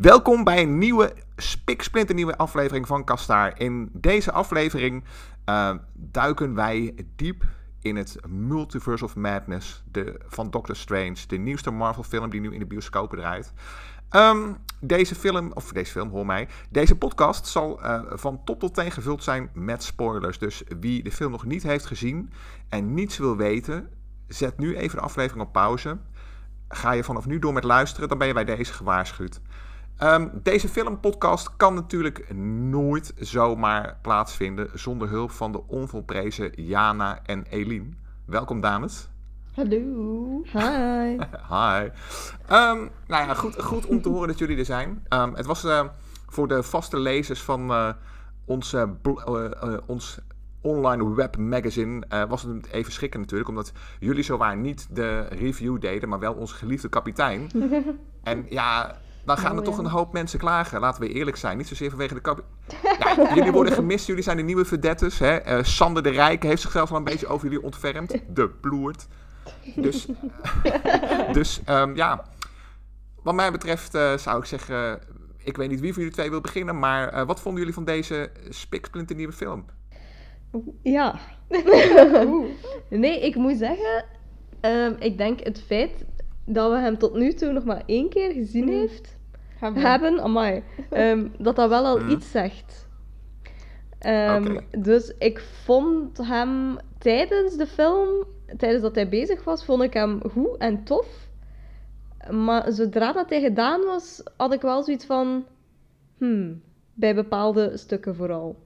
Welkom bij een nieuwe, spiksplinternieuwe aflevering van Kastaar. In deze aflevering uh, duiken wij diep in het Multiverse of Madness de, van Doctor Strange, de nieuwste Marvel film die nu in de bioscopen draait. Um, deze film, of deze film, hoor mij, deze podcast zal uh, van top tot teen gevuld zijn met spoilers. Dus wie de film nog niet heeft gezien en niets wil weten, zet nu even de aflevering op pauze. Ga je vanaf nu door met luisteren, dan ben je bij deze gewaarschuwd. Um, deze filmpodcast kan natuurlijk nooit zomaar plaatsvinden zonder hulp van de onvolprezen Jana en Eline. Welkom dames. Hallo. Hi. Hi. Um, nou ja, goed, goed om te horen dat jullie er zijn. Um, het was uh, voor de vaste lezers van uh, ons, uh, ons online webmagazine uh, was het even schrikken natuurlijk, omdat jullie zowaar niet de review deden, maar wel onze geliefde kapitein. en ja, dan gaan oh, er toch een hoop mensen klagen. Laten we eerlijk zijn. Niet zozeer vanwege de. Ja, jullie worden gemist, jullie zijn de nieuwe verdettes. Hè? Uh, Sander de Rijke heeft zichzelf al een beetje over jullie ontfermd. De ploert. Dus, dus um, ja, wat mij betreft uh, zou ik zeggen, ik weet niet wie van jullie twee wil beginnen, maar uh, wat vonden jullie van deze spiksplinter nieuwe film? Ja. nee, ik moet zeggen, um, ik denk het feit dat we hem tot nu toe nog maar één keer gezien mm. heeft, hebben, hebben amai, um, dat dat wel al mm. iets zegt. Um, okay. Dus ik vond hem tijdens de film, tijdens dat hij bezig was, vond ik hem goed en tof. Maar zodra dat hij gedaan was, had ik wel zoiets van... Hmm, bij bepaalde stukken vooral.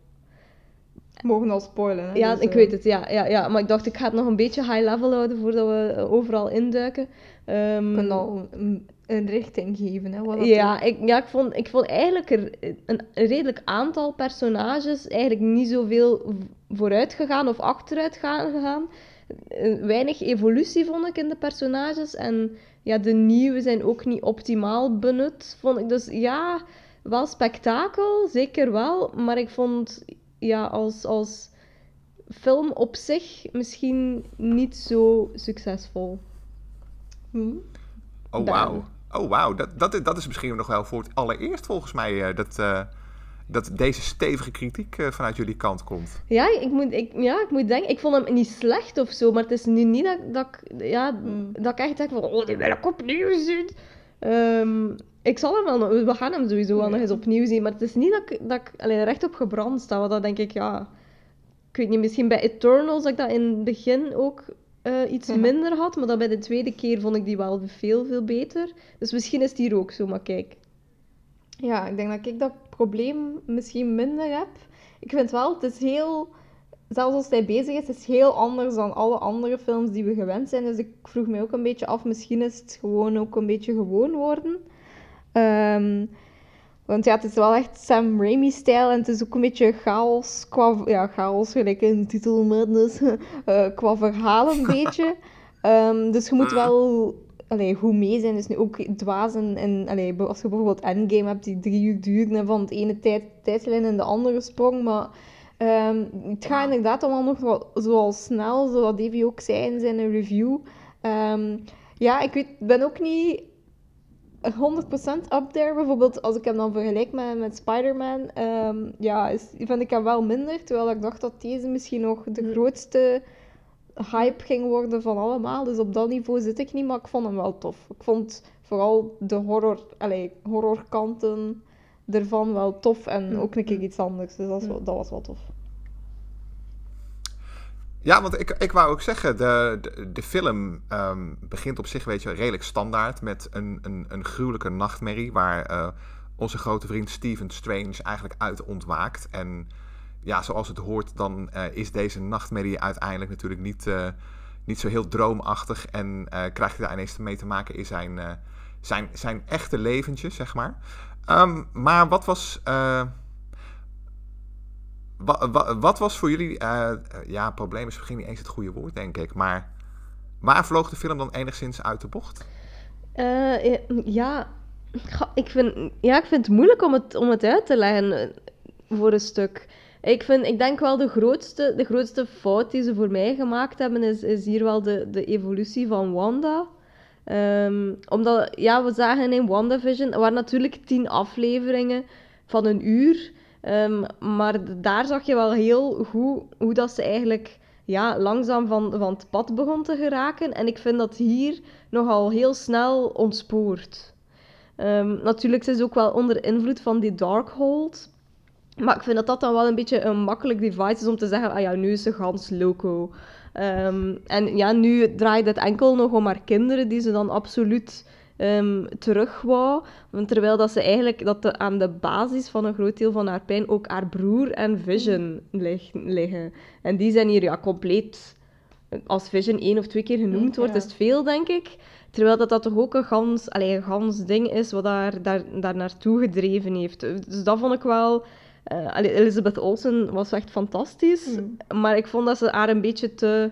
Mogen al spoilen, hè? Ja, dus, ik uh... weet het, ja, ja, ja. Maar ik dacht, ik ga het nog een beetje high level houden voordat we overal induiken. Um, kan al een, een, richting geven, hè? Wat ja, ik, ja ik, vond, ik vond eigenlijk er een, een redelijk aantal personages eigenlijk niet zoveel vooruit gegaan of achteruit gegaan. Weinig evolutie vond ik in de personages. En ja, de nieuwe zijn ook niet optimaal benut, vond ik. Dus ja, wel spektakel, zeker wel. Maar ik vond ja, als, als film op zich misschien niet zo succesvol. Hm? Oh, wauw. Oh, wauw. Dat, dat, dat is misschien nog wel voor het allereerst volgens mij uh, dat, uh, dat deze stevige kritiek uh, vanuit jullie kant komt. Ja ik, moet, ik, ja, ik moet denken, ik vond hem niet slecht of zo, maar het is nu niet dat, dat, ja, mm. dat ik echt denk van, oh, die wil ik opnieuw zien. Um, ik zal hem wel we gaan hem sowieso wel nog eens opnieuw zien, maar het is niet dat ik, dat ik alleen recht op gebrand sta, want dan denk ik, ja, ik weet niet, misschien bij Eternals dat ik dat in het begin ook uh, iets ja. minder had, maar dan bij de tweede keer vond ik die wel veel, veel beter. Dus misschien is die hier ook zo, maar kijk. Ja, ik denk dat ik dat probleem misschien minder heb. Ik vind wel, het is heel... Zelfs als hij bezig is, het is heel anders dan alle andere films die we gewend zijn. Dus ik vroeg me ook een beetje af, misschien is het gewoon ook een beetje gewoon worden. Um, want ja, het is wel echt Sam Raimi-stijl en het is ook een beetje chaos, qua, ja, chaos gelijk in de titel Madness, uh, qua verhaal een beetje. Um, dus je moet wel allee, goed mee zijn. Dus nu ook dwaas en, en allee, als je bijvoorbeeld Endgame hebt die drie uur duurt en van het ene tijd, tijdslijn in de andere sprong, maar um, het gaat inderdaad allemaal nog wel zoals snel, zoals Davy ook zei in zijn review. Um, ja, ik weet, ben ook niet 100% up there. Bijvoorbeeld, als ik hem dan vergelijk met, met Spider-Man, um, ja, is, vind ik hem wel minder. Terwijl ik dacht dat deze misschien nog de mm. grootste hype ging worden van allemaal. Dus op dat niveau zit ik niet, maar ik vond hem wel tof. Ik vond vooral de horror, allez, horrorkanten ervan wel tof en mm. ook een keer iets anders. Dus dat was, dat was wel tof. Ja, want ik, ik wou ook zeggen, de, de, film um, begint op zich, weet je, redelijk standaard met een, een, een gruwelijke nachtmerrie waar uh, onze grote vriend Stephen Strange eigenlijk uit ontwaakt. En ja, zoals het hoort, dan uh, is deze nachtmerrie uiteindelijk natuurlijk niet, uh, niet zo heel droomachtig en krijgt hij daar ineens mee te maken in zijn, zijn, zijn echte leventje, zeg maar. Um, maar wat was wat, was voor jullie, uh, ja, probleem is misschien niet eens het goede woord, denk ik, maar waar vloog de film dan enigszins uit de bocht? Uh, ja, ik vind, ja, ik vind het moeilijk om het, om het uit te leggen voor een stuk. Ik, vind, ik denk wel de grootste, de grootste fout die ze voor mij gemaakt hebben, is, is hier wel de, de evolutie van Wanda. Ehm, omdat, ja, we zagen in WandaVision, er waren natuurlijk tien afleveringen van een uur. Ehm, maar daar zag je wel heel goed hoe dat ze eigenlijk ja, langzaam van, van het pad begon te geraken. En ik vind dat hier nogal heel snel ontspoort. Um, natuurlijk is ze ook wel onder invloed van die Darkhold. Maar ik vind dat dat dan wel een beetje een makkelijk device is om te zeggen, ah ja, nu is ze gans loco. Um, en ja, nu draait het enkel nog om haar kinderen die ze dan absoluut um, terug wou. Terwijl dat ze eigenlijk dat de, aan de basis van een groot deel van haar pijn ook haar broer en Vision liggen. En die zijn hier ja, compleet, als Vision één of twee keer genoemd wordt, is het veel, denk ik. Terwijl dat, dat toch ook een gans, allez, een gans ding is wat daar, daar, daar naartoe gedreven heeft. Dus dat vond ik wel... Uh, Elizabeth Olsen was echt fantastisch. Mm. Maar ik vond dat ze haar een beetje te,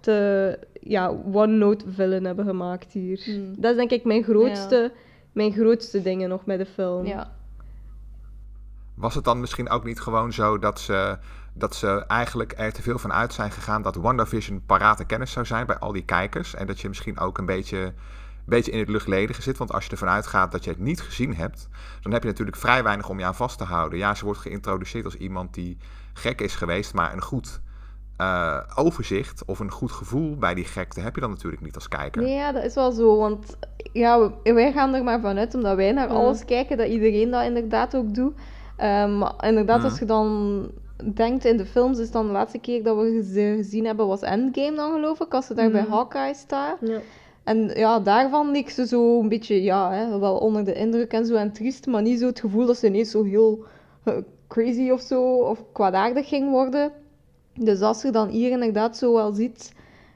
te ja, one-note villain hebben gemaakt hier. Mm. Dat is denk ik mijn grootste, mijn grootste dingen nog met de film. Ja. Was het dan misschien ook niet gewoon zo dat ze, dat ze eigenlijk er te veel van uit zijn gegaan dat WandaVision parate kennis zou zijn bij al die kijkers? En dat je misschien ook een beetje beetje in het luchtledige zit. Want als je ervan uitgaat dat je het niet gezien hebt, dan heb je natuurlijk vrij weinig om je aan vast te houden. Ja, ze wordt geïntroduceerd als iemand die gek is geweest, maar een goed uh, overzicht of een goed gevoel bij die gekte heb je dan natuurlijk niet als kijker. Nee, ja, dat is wel zo. Want ja, wij gaan er maar vanuit, omdat wij naar alles kijken, dat iedereen dat inderdaad ook doet. Um, maar inderdaad, als je dan denkt in de films, is dan de laatste keer dat we ze gezien hebben, was Endgame dan geloof ik, als ze daar bij Hawkeye staat. Ja. En ja, daarvan leek ze zo een beetje, ja, hè, wel onder de indruk en zo en triest, maar niet zo het gevoel dat ze ineens zo heel uh, crazy of zo, of kwaadaardig ging worden. Dus als je dan hier inderdaad zo wel ziet,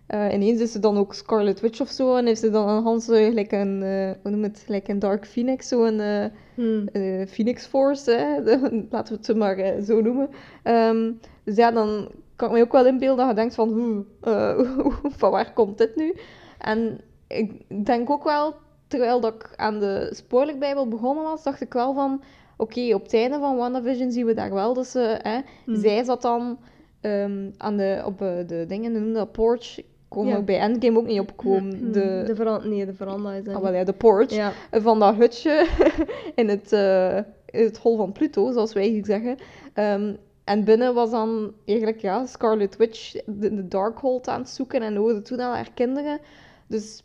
uh, ineens is ze dan ook Scarlet Witch of zo, en heeft ze dan een Hans gelijk een, uh, hoe noem het, gelijk een Dark Phoenix, zo een hmm. Phoenix Force, hè? laten we het maar zo noemen. Um, dus ja, dan kan ik me ook wel inbeelden dat je denkt van, van waar komt dit nu? En ik denk ook wel, terwijl dat ik aan de spoilerbijbel begonnen was, dacht ik wel van... Oké, op het einde van WandaVision zien we daar wel dat ze... Hmm. Zij zat dan um, aan de, op uh, de dingen, noemde dat porch. Kon ja. bij Endgame ook niet opkomen. Hmm. De, de veranda, nee, de veranda is Ah, wel ja, de porch. Ja. Van dat hutje in het, uh, in het hol van Pluto, zoals wij hier zeggen. Um, en binnen was dan eigenlijk ja, Scarlet Witch de, de Darkhold aan het zoeken en hoorde toen al haar kinderen. Dus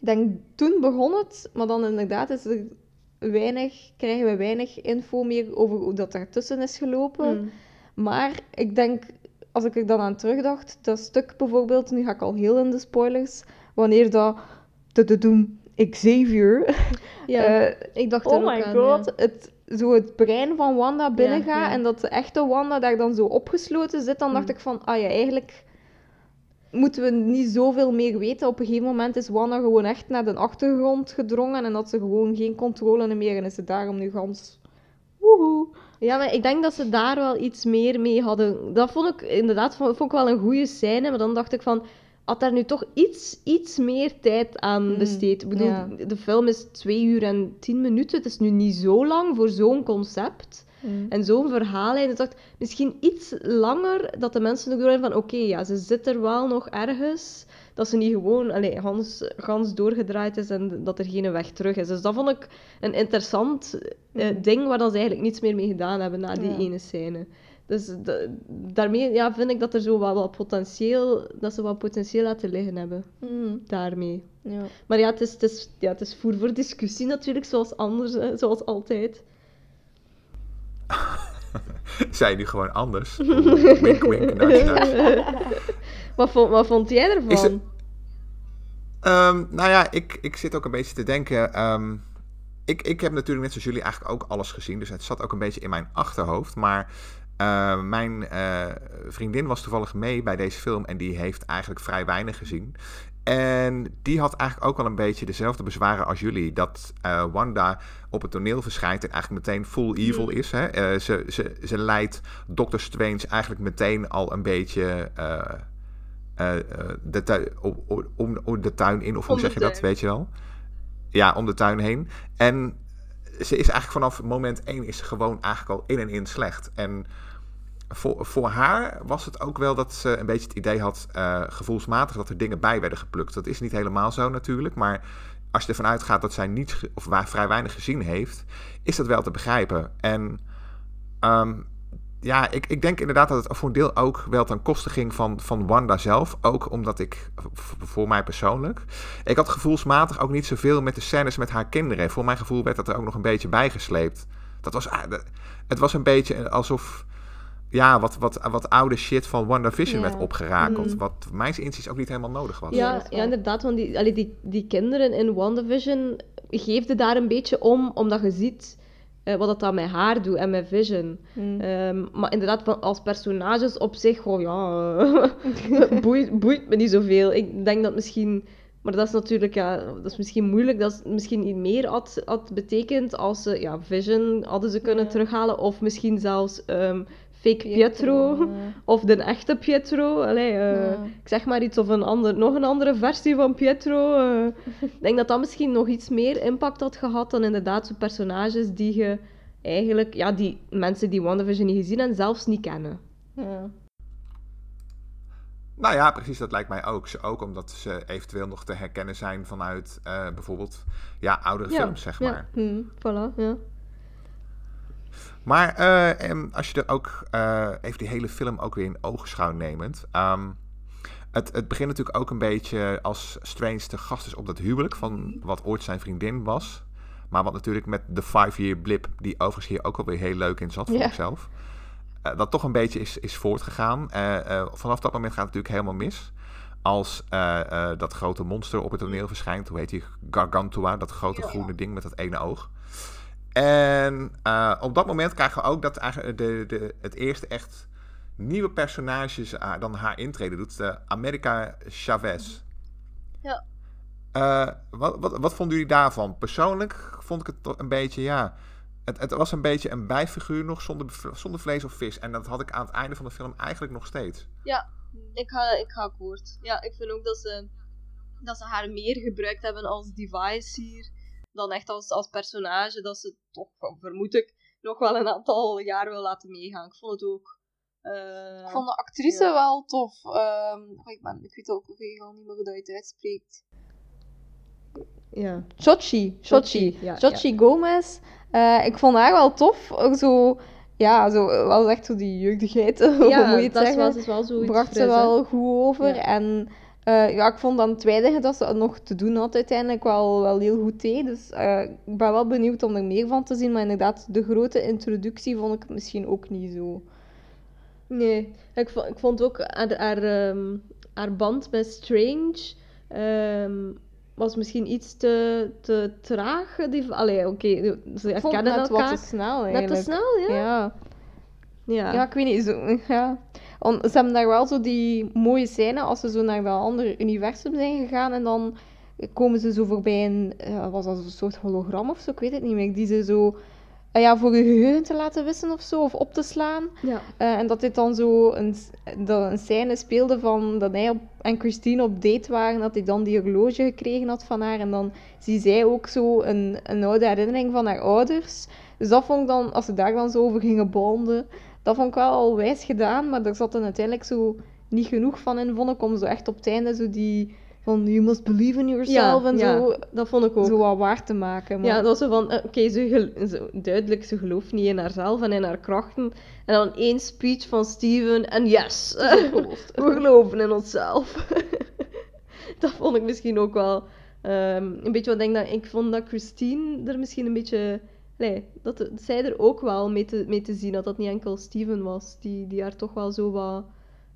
ik denk, toen begon het, maar dan inderdaad is er weinig, krijgen we weinig info meer over hoe dat ertussen is gelopen. Mm. Maar ik denk, als ik er dan aan terugdacht, dat stuk bijvoorbeeld, nu ga ik al heel in de spoilers, wanneer dat, de doen, Xavier, ja, uh, ik dacht oh my god, het, zo het brein van Wanda binnengaat en dat de echte Wanda daar dan zo opgesloten zit, dan dacht mm. ik van, ah ja, eigenlijk moeten we niet zoveel meer weten. Op een gegeven moment is Wanda gewoon echt naar de achtergrond gedrongen en had ze gewoon geen controle meer en is ze daarom nu gans... Woehoe. Ja, maar ik denk dat ze daar wel iets meer mee hadden. Dat vond ik inderdaad vond ik wel een goede scène, maar dan dacht ik van... Had daar nu toch iets, iets meer tijd aan mm, besteed? Ik bedoel, de film is twee uur en tien minuten. Het is nu niet zo lang voor zo'n concept. Mm. En zo'n verhaallijn, ik dacht misschien iets langer dat de mensen ook doorhebben van oké, ja, ze zit er wel nog ergens. Dat ze niet gewoon allee, gans, gans doorgedraaid is en dat er geen weg terug is. Dus dat vond ik een interessant eh, ding waar dan ze eigenlijk niets meer mee gedaan hebben na die ene scène. Dus daarmee ja, vind ik dat er zo wel wat potentieel, dat ze wat potentieel laten liggen hebben. Mm. Daarmee. Ja. Maar ja, het is, het is, ja, het is voer voor discussie natuurlijk, zoals anders, zoals altijd. Zei nu gewoon anders. wink, wink, wat, vond, wat vond jij ervan? Het, um, nou ja, ik, ik zit ook een beetje te denken. Um, ik, ik heb natuurlijk net zoals jullie eigenlijk ook alles gezien. Dus het zat ook een beetje in mijn achterhoofd. Maar uh, mijn uh, vriendin was toevallig mee bij deze film. En die heeft eigenlijk vrij weinig gezien. En die had eigenlijk ook wel een beetje dezelfde bezwaren als jullie. Dat uh, Wanda op het toneel verschijnt en eigenlijk meteen full evil hmm. is. Hè? Uh, ze, ze, ze leidt Doctor Strange eigenlijk meteen al een beetje uh, de tuin, om, om, de tuin in. Of hoe zeg je dat, weet je wel? Ja, om de tuin heen. En ze is eigenlijk vanaf moment één is ze gewoon eigenlijk al in en in slecht. En voor, voor haar was het ook wel dat ze een beetje het idee had, uh, gevoelsmatig, dat er dingen bij werden geplukt. Dat is niet helemaal zo natuurlijk, maar als je ervan uitgaat dat zij niet of waar vrij weinig gezien heeft, is dat wel te begrijpen. En um, ja, ik, ik denk inderdaad dat het voor een deel ook wel ten koste ging van, van Wanda zelf. Ook omdat ik, voor mij persoonlijk, ik had gevoelsmatig ook niet zoveel met de scènes met haar kinderen. Voor mijn gevoel werd dat er ook nog een beetje bijgesleept. Dat was, ah, het was een beetje alsof ja, wat, wat, wat oude shit van WandaVision ja. werd opgerakeld. Mm. Wat mijn inziens ook niet helemaal nodig was. Ja, ja inderdaad. Want die, allee, die, die kinderen in WandaVision geefden daar een beetje om, omdat je ziet uh, wat dat dan met haar doet en met Vision. Mm. Um, maar inderdaad, als personages op zich, oh ja, boeit, boeit me niet zoveel. Ik denk dat misschien... Maar dat is natuurlijk, ja, dat is misschien moeilijk. Dat is misschien niet meer had, had betekend als ze, ja, Vision hadden ze kunnen terughalen. Of misschien zelfs um, fake Pietro, of de echte Pietro. Allee, uh, Ik zeg maar iets of een ander, nog een andere versie van Pietro. Uh, ik denk dat dat misschien nog iets meer impact had gehad dan inderdaad zo'n personages die je eigenlijk, ja, die mensen die WandaVision niet gezien en zelfs niet kennen. Ja. Nou ja, precies, dat lijkt mij ook. Ook omdat ze eventueel nog te herkennen zijn vanuit uh, bijvoorbeeld ja, oudere films, zeg maar. Ja, hm, voilà, ja. Maar uh, als je er ook uh, even die hele film ook weer in oogschouw nemend. Um, het, het begint natuurlijk ook een beetje als Strange te gast is op dat huwelijk van wat ooit zijn vriendin was. Maar wat natuurlijk met de five-year blip, die overigens hier ook alweer heel leuk in zat voor yeah. ikzelf. Uh, dat toch een beetje is, is voortgegaan. vanaf dat moment gaat het natuurlijk helemaal mis. Als dat grote monster op het toneel verschijnt. Hoe heet die? Gargantua, dat grote groene ding met dat ene oog. En uh, op dat moment krijgen we ook dat eigenlijk de, de, het eerste echt nieuwe personage uh, dan haar intreden doet. Uh, America Chavez. Ja. wat, wat, wat vonden jullie daarvan? Persoonlijk vond ik het toch een beetje, ja... Het, het was een beetje een bijfiguur nog zonder, zonder vlees of vis. En dat had ik aan het einde van de film eigenlijk nog steeds. Ja, ik ga, ik ga akkoord. Ja, ik vind ook dat ze, dat ze haar meer gebruikt hebben als device hier dan echt als, als personage dat ze toch, vermoed ik, nog wel een aantal jaar wil laten meegaan. Ik vond het ook. Uh, ik vond de actrice wel tof. Um, ik, ben, ik weet ook al niet meer hoe dat je het uitspreekt. Ja. Chochi. Chochi. Ja, Chochi Gomez. Uh, ik vond haar wel tof. Zo, ja, zo, wel echt zo die jeugdigheid. Ja, hoe moet je het dat zeggen? Was, is wel zo Bracht ze wel goed over. En uh, ja, ik vond dan het tweede dat ze nog te doen had uiteindelijk wel, wel heel goed deed. Dus uh, ik ben wel benieuwd om er meer van te zien. Maar inderdaad, de grote introductie vond ik misschien ook niet zo. Nee, ik vond, ik vond ook haar, haar, um, haar band met Strange um, was misschien iets te, te traag. Die, allee, oké, okay, ze herkennen elkaar. wat te snel eigenlijk. Net te snel, ja. Ja, ja. ja ik weet niet. Zo, ja ze hebben daar wel zo die mooie scène als ze zo naar dat andere universum zijn gegaan en dan komen ze zo voorbij een, uh, was dat een soort hologram of zo, ik weet het niet meer, die ze zo uh, ja, voor je geheugen te laten wissen of zo, of op te slaan. Ja. Uh, en dat dit dan zo een, dat een scène speelde van dat hij op, en Christine op date waren, dat hij dan die horloge gekregen had van haar. En dan zie zij ook zo een, een oude herinnering van haar ouders. Dus dat vond ik dan, als ze daar dan zo over gingen bonden, dat vond ik wel al wijs gedaan, maar er zat dan uiteindelijk zo niet genoeg van in, vond ik, om zo echt op het einde zo die van you must believe in yourself en ja, zo, dat vond ik ook. zo wat waar te maken. Maar... Ja, dat was zo van, eh, oké, okay, ze, duidelijk, ze gelooft niet in haarzelf en in haar krachten. En dan één speech van Steven en yes, we geloven in onszelf. dat vond ik misschien ook wel um, een beetje wat denk dat ik vond dat Christine er misschien een beetje nee, dat, zij er ook wel mee te, mee te zien dat dat niet enkel Steven was, die, die haar toch wel zo wat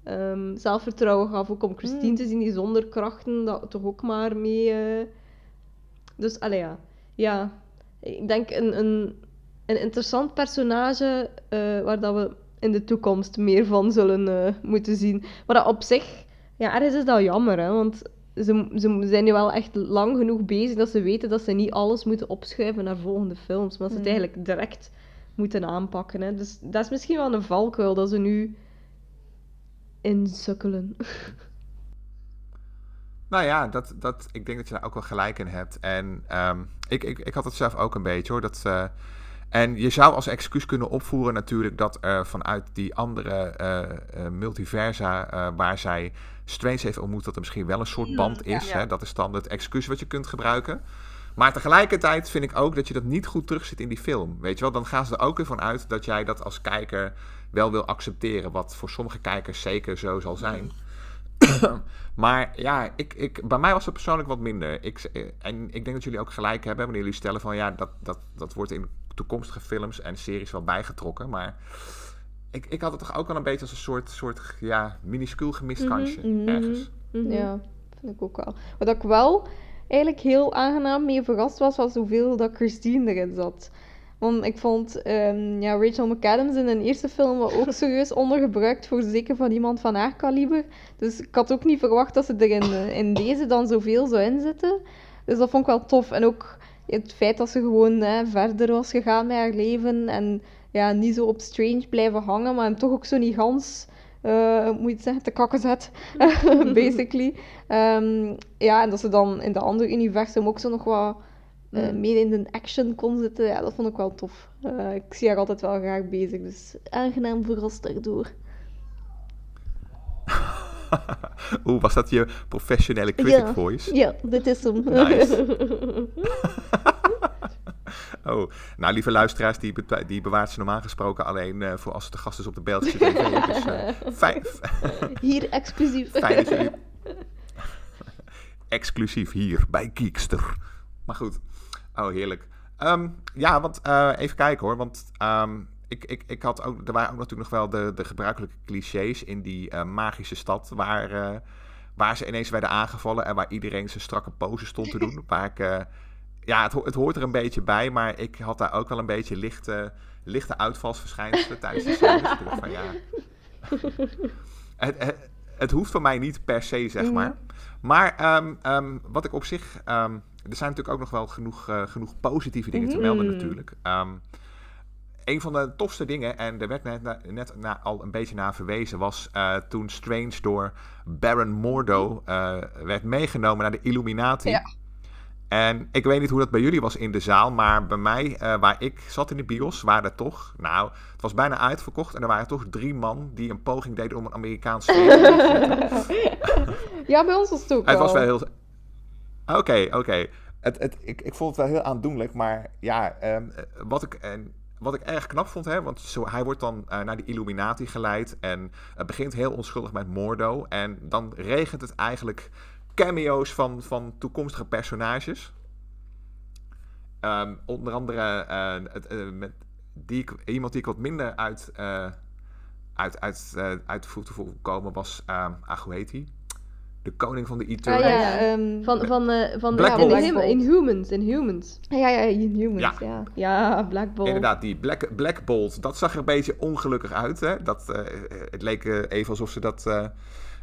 um, zelfvertrouwen gaf. Ook om Christine mm. te zien die zonder krachten dat toch ook maar mee. Uh... Dus allee, ja. ja, ik denk een, een, een interessant personage uh, waar dat we in de toekomst meer van zullen uh, moeten zien. Maar dat op zich, ja, ergens is dat jammer, hè, want ze, ze zijn nu wel echt lang genoeg bezig dat ze weten dat ze niet alles moeten opschuiven naar volgende films, maar dat ze het mm. eigenlijk direct moeten aanpakken. Hè. Dus dat is misschien wel een valkuil dat ze nu insukkelen. Nou ja, dat, dat, ik denk dat je daar ook wel gelijk in hebt. En um, ik, ik, ik had het zelf ook een beetje hoor. Dat, uh, En je zou als excuus kunnen opvoeren natuurlijk dat er vanuit die andere eh, eh, multiversa eh, waar zij Strange heeft ontmoet, dat er misschien wel een soort band is. ja. Hè? Dat is dan het excuus wat je kunt gebruiken. Maar tegelijkertijd vind ik ook dat je dat niet goed terugzit in die film. Weet je wel, dan gaan ze er ook weer van uit dat jij dat als kijker wel wil accepteren. Wat voor sommige kijkers zeker zo zal zijn. maar ja, ik, ik, bij mij was het persoonlijk wat minder. Ik, eh, en ik denk dat jullie ook gelijk hebben wanneer jullie stellen van ja, dat, dat, dat wordt in toekomstige films en series wel bijgetrokken. Maar ik, ik had het toch ook wel een beetje als een soort, soort ja, minuscuul gemist kansje mhm. ergens. Mhm. Ja, vind ik ook wel. Wat ik wel eigenlijk heel aangenaam mee verrast was, was hoeveel dat Christine erin zat. Want ik vond ehm, ja, Rachel McAdams in een eerste film wel ook serieus ondergebruikt voor zeker van iemand van haar kaliber. Dus ik had ook niet verwacht dat ze er in, eh, in deze dan zoveel zou inzitten. Dus dat vond ik wel tof. En ook het feit dat ze gewoon hè, verder was gegaan met haar leven en ja, niet zo op Strange blijven hangen, maar hem toch ook zo niet gans, eh, moet je het zeggen, te kakken zet, basically. Ehm, ja, en dat ze dan in de andere universum ook zo nog wat eh, Mm. meer in de action kon zitten, ja, dat vond ik wel tof. Eh, ik zie haar altijd wel graag bezig, dus aangenaam verrast daardoor. Oeh, was dat je professionele critic Ja. voice? Ja, dit is hem. Nice. Oh, nou lieve luisteraars, die, be- die bewaart ze normaal gesproken alleen eh, voor als het de gast is op de Belgische tv. Dus eh, fijn, Hier exclusief. fijn dat jullie... Exclusief hier bij Geekster. Maar goed. Oh, heerlijk. Ehm, ja, want eh, even kijken hoor. Want ehm, ik, ik, ik had ook, er waren ook natuurlijk nog wel de, de gebruikelijke clichés in die eh, magische stad. Waar, eh, waar ze ineens werden aangevallen en waar iedereen zijn strakke pose stond te doen. waar ik, eh, ja, het, het hoort er een beetje bij, maar ik had daar ook wel een beetje lichte, lichte uitvalsverschijnselen tijdens de. Ik dacht van ja. Het, het, het hoeft van mij niet per se, zeg maar. Maar ehm, ehm, wat ik op zich. ehm, er zijn natuurlijk ook nog wel genoeg, genoeg positieve dingen te melden, Mhm. natuurlijk. Een van de tofste dingen, en er werd net, na- net na, al een beetje naar verwezen, was eh, toen Strange door Baron Mordo eh, werd meegenomen naar de Illuminati. Ja. En ik weet niet hoe dat bij jullie was in de zaal, maar bij mij, eh, waar ik zat in de bios, waren er toch, nou, het was bijna uitverkocht en er waren toch drie man die een poging deden om een Amerikaans te zetten. Ja, bij ons was het ook Het was wel heel. Oké, oké. Het, het, ik, ik vond het wel heel aandoenlijk, maar ja, ehm, eh, wat, ik, en, wat ik erg knap vond, hè, want zo, hij wordt dan eh, naar die Illuminati geleid en het begint heel onschuldig met Mordo en dan regent het eigenlijk cameo's van, van toekomstige personages. Ehm, onder andere eh, het, eh, met die iemand die ik wat minder uit, uit, uit, uit de voelde komen was, ah? De koning van de Ah, Eternals. ja, ja. ehm, Van, van, eh van Black in, Bolt. Hum- in Humans, in Humans. ja, ja, Inhumans, Ja. ja. Ja, Black Bolt. Inderdaad, die Black, Black Bolt, dat zag er een beetje ongelukkig uit. Hè? Dat, eh, het leek eh, even alsof ze dat eh,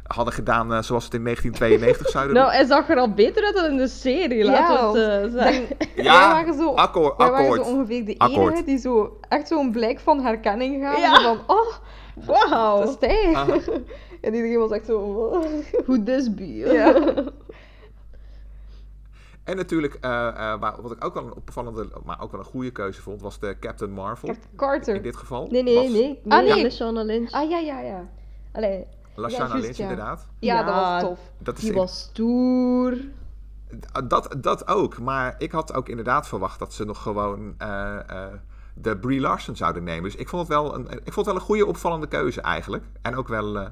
hadden gedaan zoals het in 1992 zouden Nou, doen. hij zag er al beter uit dan in de serie, laten we het eh, zeggen. Wij Ja, waren zo, akkoord, wij waren zo akkoord. ongeveer de Akkoord. enige die zo echt zo'n blijk van herkenning gaven. Ja. Van, oh, Wauw, dat is hij. Ah. En iedereen was echt zo... hoe this be. Ja. En natuurlijk, eh, eh, wat ik ook wel een opvallende, maar ook wel een goede keuze vond, was de Captain Marvel. Captain Carter. In dit geval. Nee, nee, was nee. Ah, nee. Lashana Lynch. Ah, ja, ja, ja. Allee, Lashana Ja, Lynch, ja. inderdaad. Ja, dat was tof. Dat is die in- was stoer. Dat, dat ook, maar ik had ook inderdaad verwacht dat ze nog gewoon eh, eh, de Brie Larson zouden nemen. Dus ik vond het wel een, ik vond het wel een goede opvallende keuze eigenlijk. En ook wel.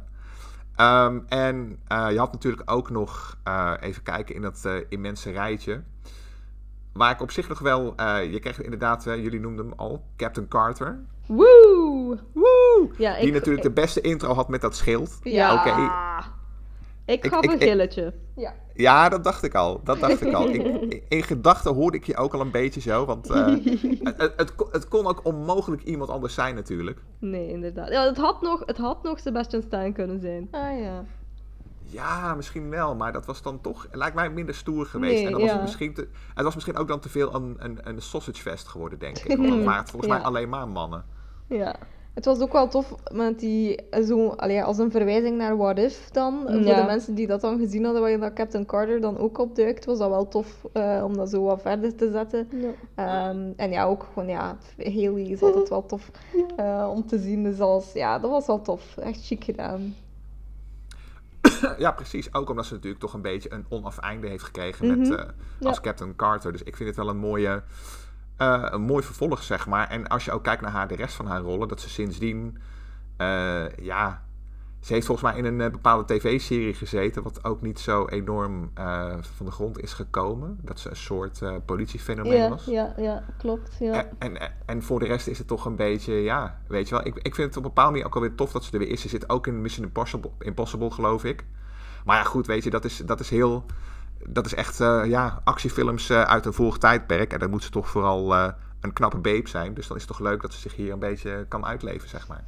Eh, ehm, en eh, je had natuurlijk ook nog, eh, even kijken in dat eh, immense rijtje. Waar ik op zich nog wel, je kreeg inderdaad, jullie noemden hem al, Captain Carter. Woe! Woe! Ja, Die ik, natuurlijk de beste intro had met dat schild. Ja. Oké. Ik- gaf ik- een ik- gilletje. Ja. Ja, dat dacht ik al. Dat dacht ik al. Ik, in gedachten hoorde ik je ook al een beetje zo. Want eh, het, het, kon- het kon ook onmogelijk iemand anders zijn natuurlijk. Nee, inderdaad. Ja, het, had nog, het had nog Sebastian Stan kunnen zijn. Ah, ja. Ja, misschien wel. Maar dat was dan toch, lijkt mij minder stoer geweest. Nee, en dan was het, misschien te, het was misschien ook dan te veel een, een, een sausage fest geworden, denk ik. Want dan waren het volgens Ja. mij alleen maar mannen. Ja. Het was ook wel tof met die, eh, zo, allee, als een verwijzing naar What If dan. Voor Ja. de mensen die dat dan gezien hadden, waarin dat Captain Carter dan ook opduikt, was dat wel tof eh, om dat zo wat verder te zetten. Ehm, en ja, ook gewoon, ja, Haley is altijd wel tof eh, om te zien. Dus als, ja, dat was wel tof. Echt chic gedaan. ja, precies. Ook omdat ze natuurlijk toch een beetje een onafeinde heeft gekregen met, Mhm. eh, Ja. als Captain Carter. Dus ik vind het wel een mooie, eh, een mooi vervolg, zeg maar. En als je ook kijkt naar haar, de rest van haar rollen, dat ze sindsdien, eh, ja, ze heeft volgens mij in een eh, bepaalde tv-serie gezeten, wat ook niet zo enorm van de grond is gekomen. Dat ze een soort politiefenomeen was. ja, ja, klopt. Ja. En, en, en voor de rest is het toch een beetje, ja, weet je wel. Ik, ik vind het op een bepaalde manier ook alweer tof dat ze er weer is. Ze zit ook in Mission Impossible, Impossible geloof ik. Maar ja, goed, weet je, dat is, dat is heel... Dat is echt, eh, ja, actiefilms eh, uit een vorig tijdperk. En dan moet ze toch vooral eh, een knappe babe zijn. Dus dan is het toch leuk dat ze zich hier een beetje kan uitleven, zeg maar.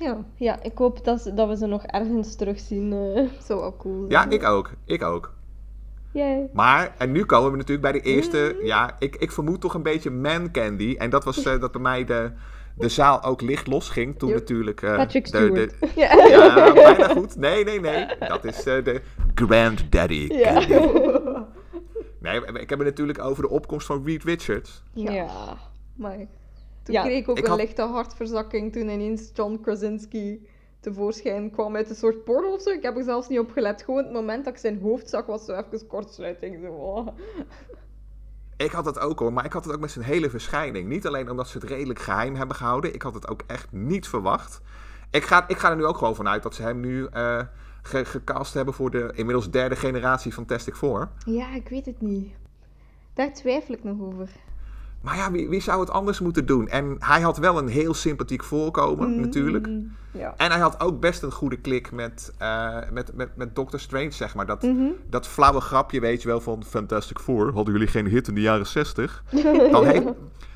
Ja, Ja, ik hoop dat, dat we ze nog ergens terugzien. zou wel cool zijn. Ja, ik ook. Ik ook. Jij. Maar, en nu komen we natuurlijk bij de eerste... Ja, ik, ik vermoed toch een beetje man candy. En dat was dat bij mij de, de zaal ook licht losging. Toen Yep. natuurlijk... eh, Patrick Stewart. de- Ja. Ja, bijna goed. Nee, nee, nee. Dat is de granddaddy. Ja. Nee, ik heb het natuurlijk over de opkomst van Reed Richards. Ja. Ja. Maar toen Ja, kreeg ik ook ik een had- lichte hartverzakking toen ineens John Krasinski tevoorschijn kwam uit een soort portal of zo. Ik heb er zelfs niet op gelet. Gewoon het moment dat ik zijn hoofd zag, was zo even kortsluiting. Zo. Ik had het ook hoor, maar ik had het ook met zijn hele verschijning. Niet alleen omdat ze het redelijk geheim hebben gehouden. Ik had het ook echt niet verwacht. Ik ga, ik ga er nu ook gewoon vanuit dat ze hem nu eh, ge- gecast hebben voor de inmiddels derde generatie Fantastic Four. Ja, ik weet het niet. Daar twijfel ik nog over. Maar ja, wie, wie zou het anders moeten doen? En hij had wel een heel sympathiek voorkomen, natuurlijk. Ja. En hij had ook best een goede klik met, eh, met, met, met Doctor Strange, zeg maar. Dat, Mhm. dat flauwe grapje, weet je wel, van Fantastic Four. Hadden jullie geen hit in de jaren 60? Dan, heeft,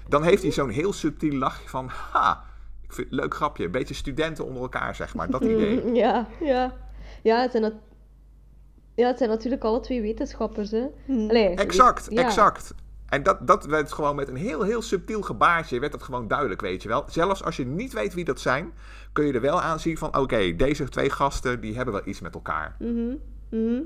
dan heeft hij zo'n heel subtiel lachje van... Ha, ik vind het leuk grapje. Een beetje studenten onder elkaar, zeg maar. Dat idee. Mm, Ja, ja. Ja, het zijn, nat- ja, het zijn natuurlijk alle twee wetenschappers, hè. Hm. Allee, Exact, ja. exact. En dat, dat werd gewoon met een heel, heel subtiel gebaartje, werd dat gewoon duidelijk, weet je wel. Zelfs als je niet weet wie dat zijn, kun je er wel aan zien van... Oké, deze twee gasten, die hebben wel iets met elkaar. Mhm, mhm.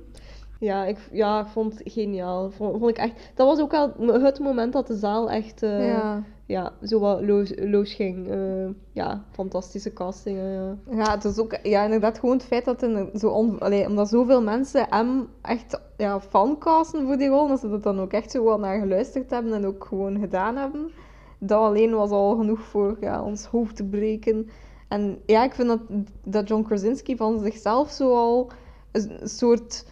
Ja, ik, ja, ik vond het geniaal. Vond, vond ik echt... Dat was ook wel het moment dat de zaal echt... eh, ja. Ja. zo wat los, los ging. Eh, ja, fantastische casting. eh. ja, het is ook ja, inderdaad gewoon het feit dat een, zo on, allee, omdat zoveel mensen hem echt ja, fancasten voor die rol, dat ze er dan ook echt zo wat naar geluisterd hebben en ook gewoon gedaan hebben. Dat alleen was al genoeg voor ja, ons hoofd te breken. En ja, ik vind dat, dat John Krasinski van zichzelf zo al een soort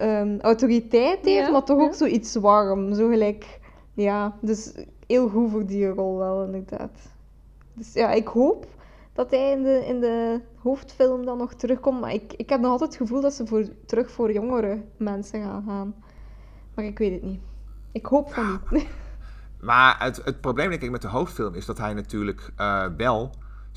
ehm, autoriteit heeft, Ja, maar toch ja. ook zoiets warm. Zo gelijk, ja, dus heel goed voor die rol wel, inderdaad. Dus ja, ik hoop dat hij in de, in de hoofdfilm dan nog terugkomt. Maar ik, ik heb nog altijd het gevoel dat ze voor, terug voor jongere mensen gaan gaan. Maar ik weet het niet. Ik hoop van niet. Maar het, het probleem denk ik met de hoofdfilm is dat hij natuurlijk eh, wel,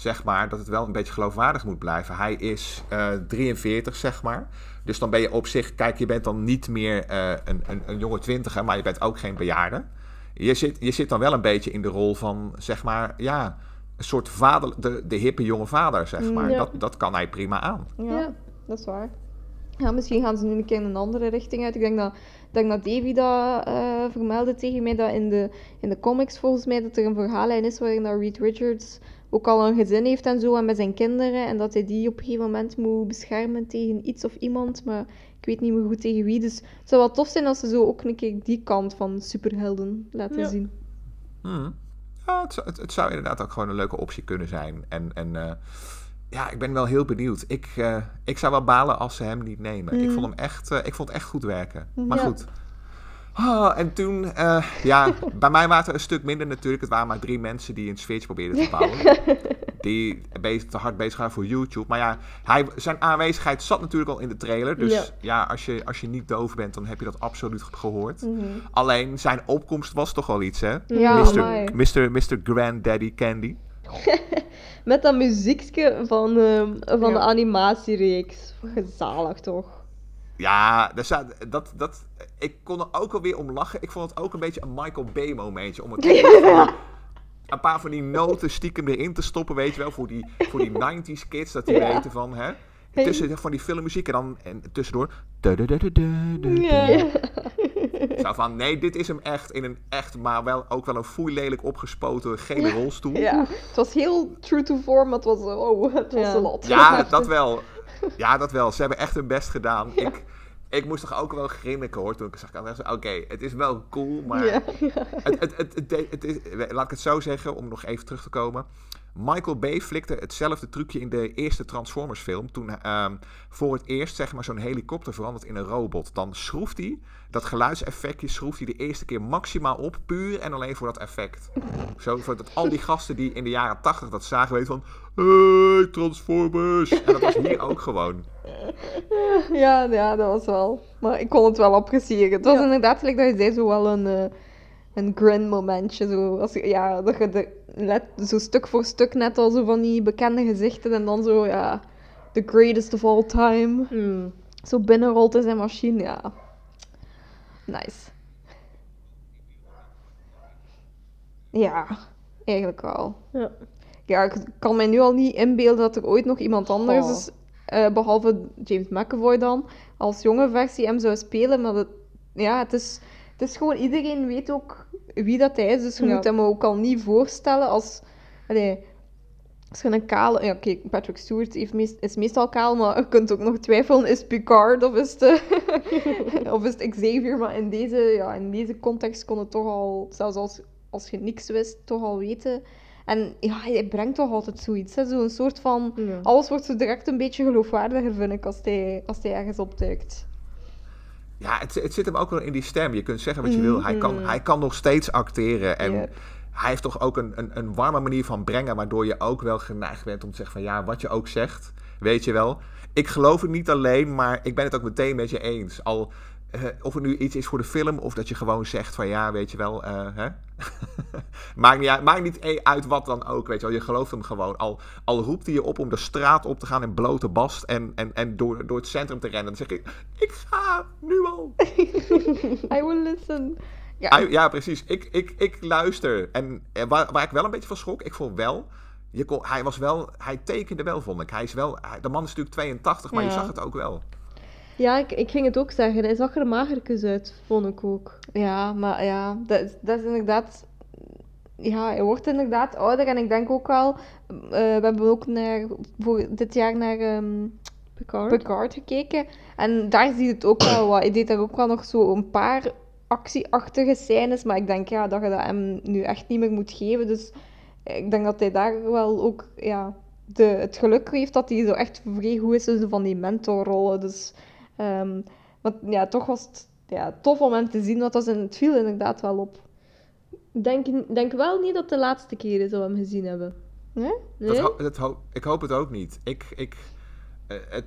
zeg maar, dat het wel een beetje geloofwaardig moet blijven. Hij is eh 43, zeg maar. Dus dan ben je op zich, kijk, je bent dan niet meer eh, een, een, een jonge twintiger, maar je bent ook geen bejaarde. Je zit, je zit dan wel een beetje in de rol van, zeg maar, ja, een soort vader, de, de hippe jonge vader, zeg maar. Ja. Dat, dat kan hij prima aan. Ja, Ja. dat is waar. Ja, misschien gaan ze nu een keer in een andere richting uit. Ik denk dat, ik denk dat Davy dat eh, vermeldde tegen mij, dat in de, in de comics volgens mij dat er een verhaallijn is waarin dat Reed Richards ook al een gezin heeft en zo, en met zijn kinderen, en dat hij die op een gegeven moment moet beschermen tegen iets of iemand, maar ik weet niet meer goed tegen wie. Dus het zou wel tof zijn als ze zo ook een keer die kant van superhelden laten Ja. zien. Hmm. Ja, het, zou- het, het zou inderdaad ook gewoon een leuke optie kunnen zijn. En, en eh, ja, ik ben wel heel benieuwd. Ik, eh, ik zou wel balen als ze hem niet nemen. Ik, Mhm. vond hem echt, eh, ik vond het echt goed werken. Maar Ja. goed. Ah, en toen, eh, ja, bij mij waren het een stuk minder natuurlijk. Het waren maar drie mensen die een sfeertje probeerden te bouwen. die bezig, te hard bezig waren voor YouTube. Maar ja, hij, zijn aanwezigheid zat natuurlijk al in de trailer. Dus ja, Ja. als, je, als je niet doof bent, dan heb je dat absoluut gehoord. Mhm. Alleen zijn opkomst was toch wel iets, hè? Ja, Mr. Mr. Mr. Granddaddy Candy. Met dat muziekje van, ehm, van Ja. de animatiereeks. Gezalig toch? Ja, daar staat, dat, dat, ik kon er ook alweer om lachen. Ik vond het ook een beetje een Michael Bay momentje. Om het een paar van die noten stiekem erin te stoppen, weet je wel, voor die, voor die 90s kids, dat die Ja. weten van, hè. Tussen van die filmmuziek en dan en tussendoor. Ja. Zo van, nee, dit is hem echt in een echt, maar wel ook wel een foeilelijk opgespoten gele rolstoel. Ja, het was heel true to form, maar het was, oh, het was Ja. een lot. Ja, dat wel. Ja, dat wel. Ze hebben echt hun best gedaan. Ik, ik moest toch ook wel grinniken hoor toen ik zag. Oké, het is wel cool, maar Ja. het, het, het, het, het is, laat ik het zo zeggen, om nog even terug te komen. Michael Bay flikte hetzelfde trucje in de eerste Transformers film. Toen ehm, voor het eerst zeg maar, zo'n helikopter verandert in een robot. Dan schroeft hij dat geluidseffectje schroeft hij de eerste keer maximaal op. Puur en alleen voor dat effect. Zo, voor dat al die gasten die in de jaren tachtig dat zagen weten van... Hey, Transformers! En dat was hier ook gewoon. Ja, ja, dat was wel. Maar ik kon het wel appreciëren. Het was Ja. inderdaad, gelijk dat je zei, zo wel een, eh, een grin momentje. Zo, als je, ja, dat je de, let, zo stuk voor stuk net al zo van die bekende gezichten en dan zo, ja, the greatest of all time. Hmm. Zo binnenrolt in zijn machine, ja. Nice. Ja, eigenlijk wel. Ja. Ja, ik kan mij nu al niet inbeelden dat er ooit nog iemand anders Oh. is, eh, behalve James McAvoy dan, als jonge versie hem zou spelen. Maar dat, ja, het is, is gewoon, iedereen weet ook wie dat hij is, dus je Ja. moet hem ook al niet voorstellen als... Allee, als je een kale... Ja, oké, Patrick Stewart heeft meest, is meestal kaal, maar je kunt ook nog twijfelen, is Picard of is het, of is het Xavier? Maar in deze, ja, in deze context kon het toch al, zelfs als, als je niks wist, toch al weten. En ja, hij brengt toch altijd zoiets? Zo'n soort van... Ja. Alles wordt zo direct een beetje geloofwaardiger, vind ik, als hij, als hij ergens opduikt. Ja, het, het zit hem ook wel in die stem. Je kunt zeggen wat je wil. Hij kan, hij kan nog steeds acteren. En hij heeft toch ook een, een, een warme manier van brengen. Waardoor je ook wel geneigd bent om te zeggen van ja, wat je ook zegt. Weet je wel. Ik geloof het niet alleen, maar ik ben het ook meteen met je eens. Al eh, of het nu iets is voor de film of dat je gewoon zegt van ja, weet je wel. eh, hè? maakt, niet uit, maakt niet e- uit wat dan ook, weet je wel. Je gelooft hem gewoon. Al, al roept hij je op om de straat op te gaan in blote bast en, en, en door, door het centrum te rennen. Dan zeg ik, ik ga nu al. I will listen. Ja, ja, precies. Ik, ik, ik luister. En eh, waar, waar ik wel een beetje van schrok, ik vond wel. Je kon, hij was wel, hij tekende wel, vond ik. Hij is wel, hij- de man is natuurlijk 82, maar je zag het ook wel. Ja, ik, ik ging het ook zeggen. Hij zag er magertjes uit, vond ik ook. Ja, maar ja, dat is, dat is inderdaad... Ja, hij wordt inderdaad ouder en ik denk ook wel... eh, we hebben ook naar, voor dit jaar naar ehm Picard. Picard gekeken. En daar zie je het ook wel wat. Hij deed daar ook wel nog zo een paar actieachtige scènes. Maar ik denk ja, dat je dat hem nu echt niet meer moet geven. Dus ik denk dat hij daar wel ook ja, de, het geluk heeft dat hij zo echt vrij goed is zo van die mentorrollen. Dus ehm, want, ja, toch was het ja, tof om hem te zien. Want dat is in het viel inderdaad wel op. Ik denk, denk wel niet dat het de laatste keer is dat we hem gezien hebben. Nee? Nee? Dat dat ho- ik hoop het ook niet. Ik, ik, eh, het,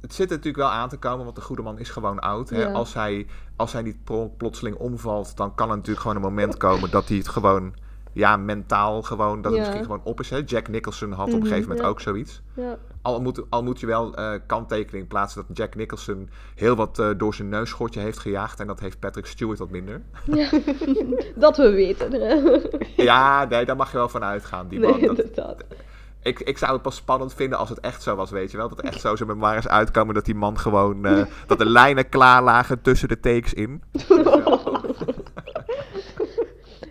het zit er natuurlijk wel aan te komen, want de goede man is gewoon oud. Hè? Ja. Als, hij, als hij niet plotseling omvalt, dan kan er natuurlijk gewoon een moment komen dat hij het gewoon, ja, mentaal gewoon, dat het Ja. misschien gewoon op is. Hè? Jack Nicholson had op een gegeven moment ja. ook zoiets. Ja. Al moet, al moet je wel eh, kanttekening plaatsen dat Jack Nicholson heel wat eh, door zijn neusschotje heeft gejaagd. En dat heeft Patrick Stewart wat minder. Dat we weten. hè. ja, nee, daar mag je wel van uitgaan. Die Nee, man. Dat, inderdaad. ik, ik zou het pas spannend vinden als het echt zo was, weet je wel. Dat er echt zo zijn memoires uitkomen dat die man gewoon... eh, dat de lijnen klaar lagen tussen de takes in.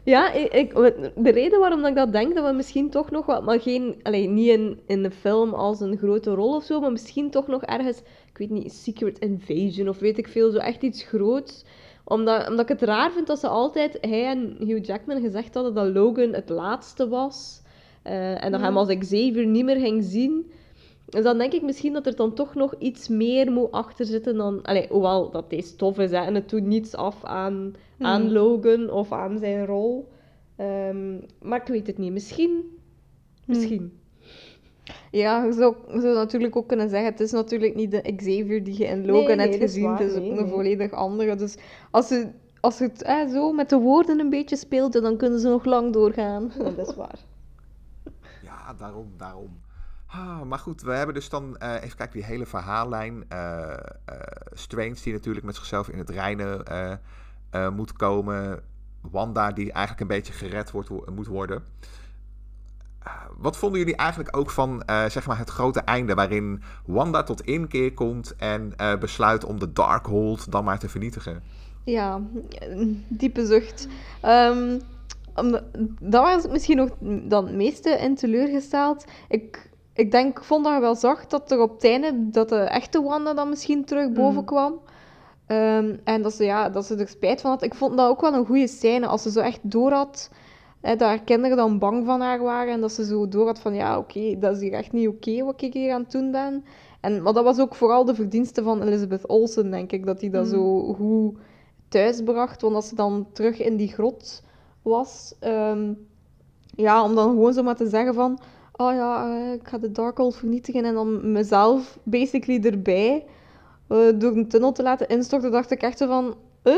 Ja, ik, ik- de reden waarom ik dat denk, dat we misschien toch nog wat, maar geen, allee, niet in, in de film als een grote rol of zo, maar misschien toch nog ergens, ik weet niet, Secret Invasion of weet ik veel, zo echt iets groots. Omdat, omdat ik het raar vind dat ze altijd, hij en Hugh Jackman, gezegd hadden dat Logan het laatste was. eh, en dat hem als Xavier niet meer ging zien. Dus dan denk ik misschien dat er dan toch nog iets meer moet achter zitten dan... Allee, hoewel dat deze tof is, hè, en het doet niets af aan, aan Logan of aan zijn rol. Ehm, maar ik weet het niet. Misschien. Misschien. Ja, je zou, je zou natuurlijk ook kunnen zeggen, het is natuurlijk niet de Xavier die je in Nee, Logan nee, hebt dat is gezien, waar, het is nee, ook een nee. volledig andere. Dus als ze, als ze het eh, zo met de woorden een beetje speelden, dan kunnen ze nog lang doorgaan. Dat is waar. Ja, daarom, daarom. Ah, maar goed, we hebben dus dan, eh, even kijken, die hele verhaallijn. eh, Strange die natuurlijk met zichzelf in het reinen moet komen. Wanda die eigenlijk een beetje gered wordt, wo- moet worden. wat vonden jullie eigenlijk ook van zeg maar het grote einde waarin Wanda tot inkeer komt en besluit om de Darkhold dan maar te vernietigen? Ja, diepe zucht. Omdat- dat was ik misschien nog dan het meeste in teleurgesteld. Ik, ik denk, ik vond dat je wel zag dat er op het einde dat de echte Wanda dan misschien terug boven Mm. kwam. Ehm, en dat ze, ja, dat ze er spijt van had. Ik vond dat ook wel een goede scène. Als ze zo echt door had, hè, dat haar kinderen dan bang van haar waren. En dat ze zo door had van, ja, oké, dat is hier echt niet oké wat ik hier aan het doen ben. En, maar dat was ook vooral de verdienste van Elizabeth Olsen, denk ik. Dat die dat Mm. zo goed thuisbracht. Want als ze dan terug in die grot was, ehm, ja, om dan gewoon zo maar te zeggen van, oh ja, eh, ik ga de Darkhold vernietigen en dan mezelf basically erbij eh, door een tunnel te laten instorten, dacht ik echt van, eh,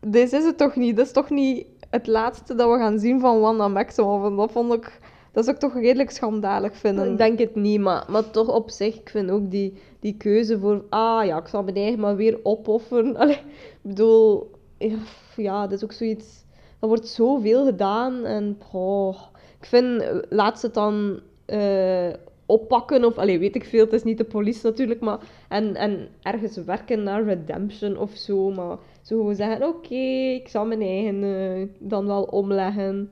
dit is het toch niet? Dit is toch niet het laatste dat we gaan zien van Wanda Maximoff? En dat vond ik, dat zou ik toch redelijk schandalig vinden. Ik denk het niet, maar, maar toch op zich, ik vind ook die, die keuze voor, ah ja, ik zal mijn eigen maar weer opofferen. Allee, ik bedoel, ja, ja, dat is ook zoiets, er wordt zoveel gedaan en oh, ik vind, laat ze het dan eh, oppakken of, allee, weet ik veel, het is niet de politie natuurlijk, maar, en, en ergens werken naar redemption of zo, maar zo gewoon zeggen, oké, ik zal mijn eigen eh, dan wel omleggen.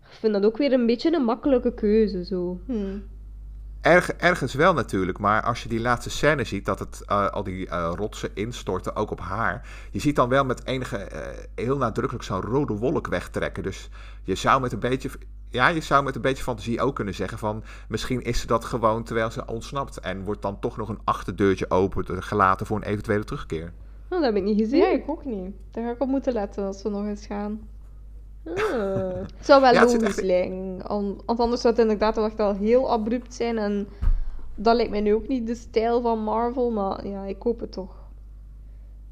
Ik vind dat ook weer een beetje een makkelijke keuze, zo. Hmm. Erg, ergens wel natuurlijk, maar als je die laatste scène ziet, dat het eh, al die eh, rotsen instorten, ook op haar. Je ziet dan wel met enige, eh, heel nadrukkelijk zo'n rode wolk wegtrekken. Dus je zou met een beetje, ja, je zou met een beetje fantasie ook kunnen zeggen van, misschien is ze dat gewoon terwijl ze ontsnapt. En wordt dan toch nog een achterdeurtje open gelaten voor een eventuele terugkeer. Oh, dat heb ik niet gezien. Ja, ik ook niet. Daar ga ik op moeten letten als we nog eens gaan. Ah. Het zou wel Ja, logisch echt- lijken. An- Want anders zou het inderdaad wel echt wel heel abrupt zijn. En dat lijkt mij nu ook niet de stijl van Marvel. Maar ja, ik hoop het toch.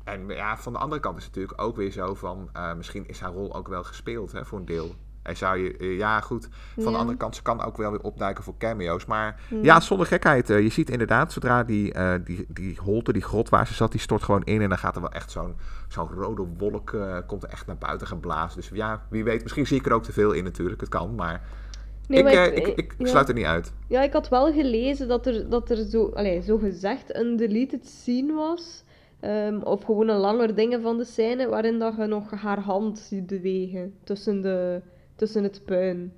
En ja, van de andere kant is het natuurlijk ook weer zo van, eh, misschien is haar rol ook wel gespeeld hè, voor een deel. En zou je, eh, ja goed, van Ja. de andere kant, ze kan ook wel weer opduiken voor cameo's. Maar Hmm. ja, zonder gekheid, eh, je ziet inderdaad, zodra die, eh, die, die holte, die grot waar ze zat, die stort gewoon in. En dan gaat er wel echt zo'n zo'n rode wolk, komt er echt naar buiten geblazen. Dus ja, wie weet, misschien zie ik er ook te veel in natuurlijk, het kan. Maar, Nee, ik, maar ik, ik, ja. sluit er niet uit. Ja, ik had wel gelezen dat er, dat er zo, allee, zo gezegd een deleted scene was. Ehm, of gewoon een langer dingen van de scène waarin dat je nog haar hand ziet bewegen tussen, de, tussen het puin.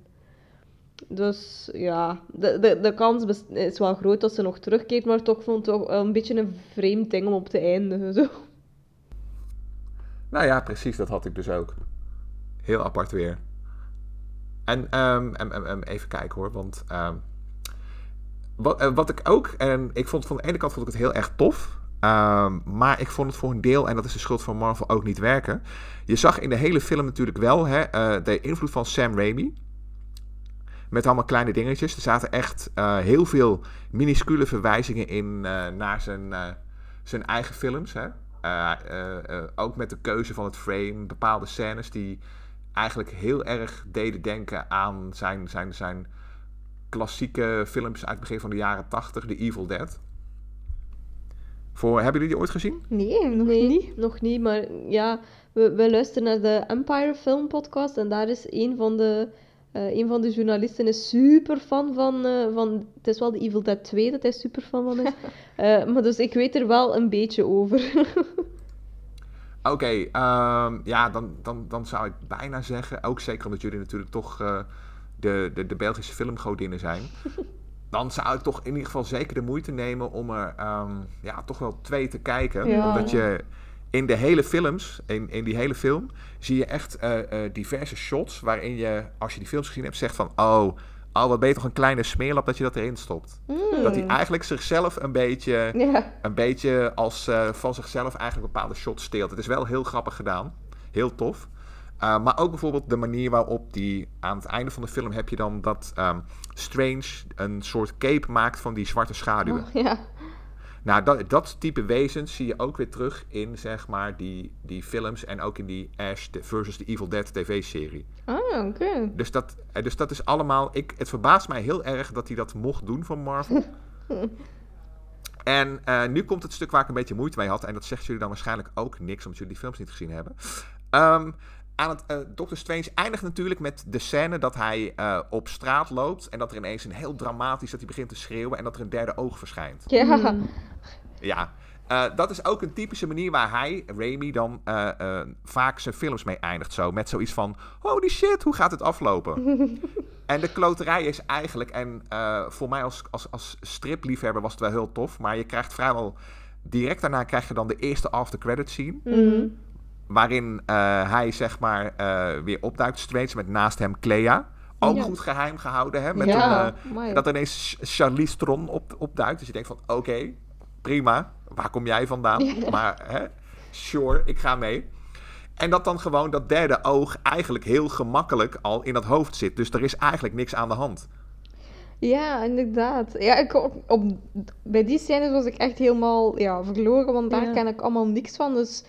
Dus ja, de, de, de kans is wel groot dat ze nog terugkeert, maar toch vond het toch een beetje een vreemd ding om op te eindigen. Zo. Nou ja, precies, dat had ik dus ook. Heel apart weer. En em, em, em, even kijken hoor, want ehm, wat, eh, wat ik ook, en ik vond van de ene kant vond ik het heel erg tof, ehm, maar ik vond het voor een deel, en dat is de schuld van Marvel, ook niet werken. Je zag in de hele film natuurlijk wel hè, eh, de invloed van Sam Raimi. Met allemaal kleine dingetjes. Er zaten echt eh, heel veel minuscule verwijzingen in eh, naar zijn, zijn eigen films. Hè? Ook met de keuze van het frame, bepaalde scènes die eigenlijk heel erg deden denken aan zijn, zijn, zijn klassieke films uit het begin van de jaren 80, The Evil Dead. Voor, hebben jullie die ooit gezien? Nee, nog Nee, niet. nog niet, maar ja, we, we luisteren naar de Empire Film Podcast en daar is een van de, eh, een van de journalisten is super fan van, eh, van, het is wel de Evil Dead 2 dat hij super fan van is. Eh, maar dus ik weet er wel een beetje over. Oké, ehm, ja, dan, dan, dan zou ik bijna zeggen, ook zeker omdat jullie natuurlijk toch eh, de, de, de Belgische filmgodinnen zijn, dan zou ik toch in ieder geval zeker de moeite nemen om er ehm, ja, toch wel twee te kijken. Ja. Omdat je in de hele films, in, in die hele film, zie je echt eh, eh, diverse shots waarin je, als je die films gezien hebt, zegt van, oh, oh wat ben je toch een kleine smeerlap dat je dat erin stopt. Hmm. Dat hij eigenlijk zichzelf een beetje een beetje als eh, van zichzelf eigenlijk bepaalde shots steelt. Het is wel heel grappig gedaan. Heel tof. Uh, maar ook bijvoorbeeld de manier waarop die aan het einde van de film heb je dan dat ehm, Strange een soort cape maakt van die zwarte schaduwen. Oh, ja. Nou, dat, dat type wezens zie je ook weer terug in zeg maar die, die films en ook in die Ash versus the Evil Dead tv-serie. Ah, oké. Dus dat, eh, dus dat is allemaal. Ik, het verbaast mij heel erg dat hij dat mocht doen van Marvel. en uh, nu komt het stuk waar ik een beetje moeite mee had. En dat zegt jullie dan waarschijnlijk ook niks, omdat jullie die films niet gezien hebben. Um, aan het, eh Doctor Strange eindigt natuurlijk met de scène dat hij eh, op straat loopt. En dat er ineens een heel dramatisch, dat hij begint te schreeuwen en dat er een derde oog verschijnt. Ja. Mm. Ja, eh, dat is ook een typische manier waar hij, Raimi, dan eh, eh, vaak zijn films mee eindigt. Zo, met zoiets van, holy shit, hoe gaat het aflopen? en de kloterij is eigenlijk, en eh, voor mij als, als, als stripliefhebber was het wel heel tof, maar je krijgt vrijwel, direct daarna krijg je dan de eerste after credit scene. Mhm. Waarin eh, hij zeg maar eh, weer opduikt, Strange, met naast hem Clea. Ook Ja. goed geheim gehouden, hè? Met ja, een, eh, dat ineens Ch- Charlize Theron op, opduikt. Dus je denkt van, oké, prima. Waar kom jij vandaan? Maar, hè, sure, ik ga mee. En dat dan gewoon dat derde oog eigenlijk heel gemakkelijk al in dat hoofd zit. Dus er is eigenlijk niks aan de hand. Ja, inderdaad. Ja, ik, op, op- bij die scènes was ik echt helemaal ja, verloren, want daar Ja. ken ik allemaal niks van. Dus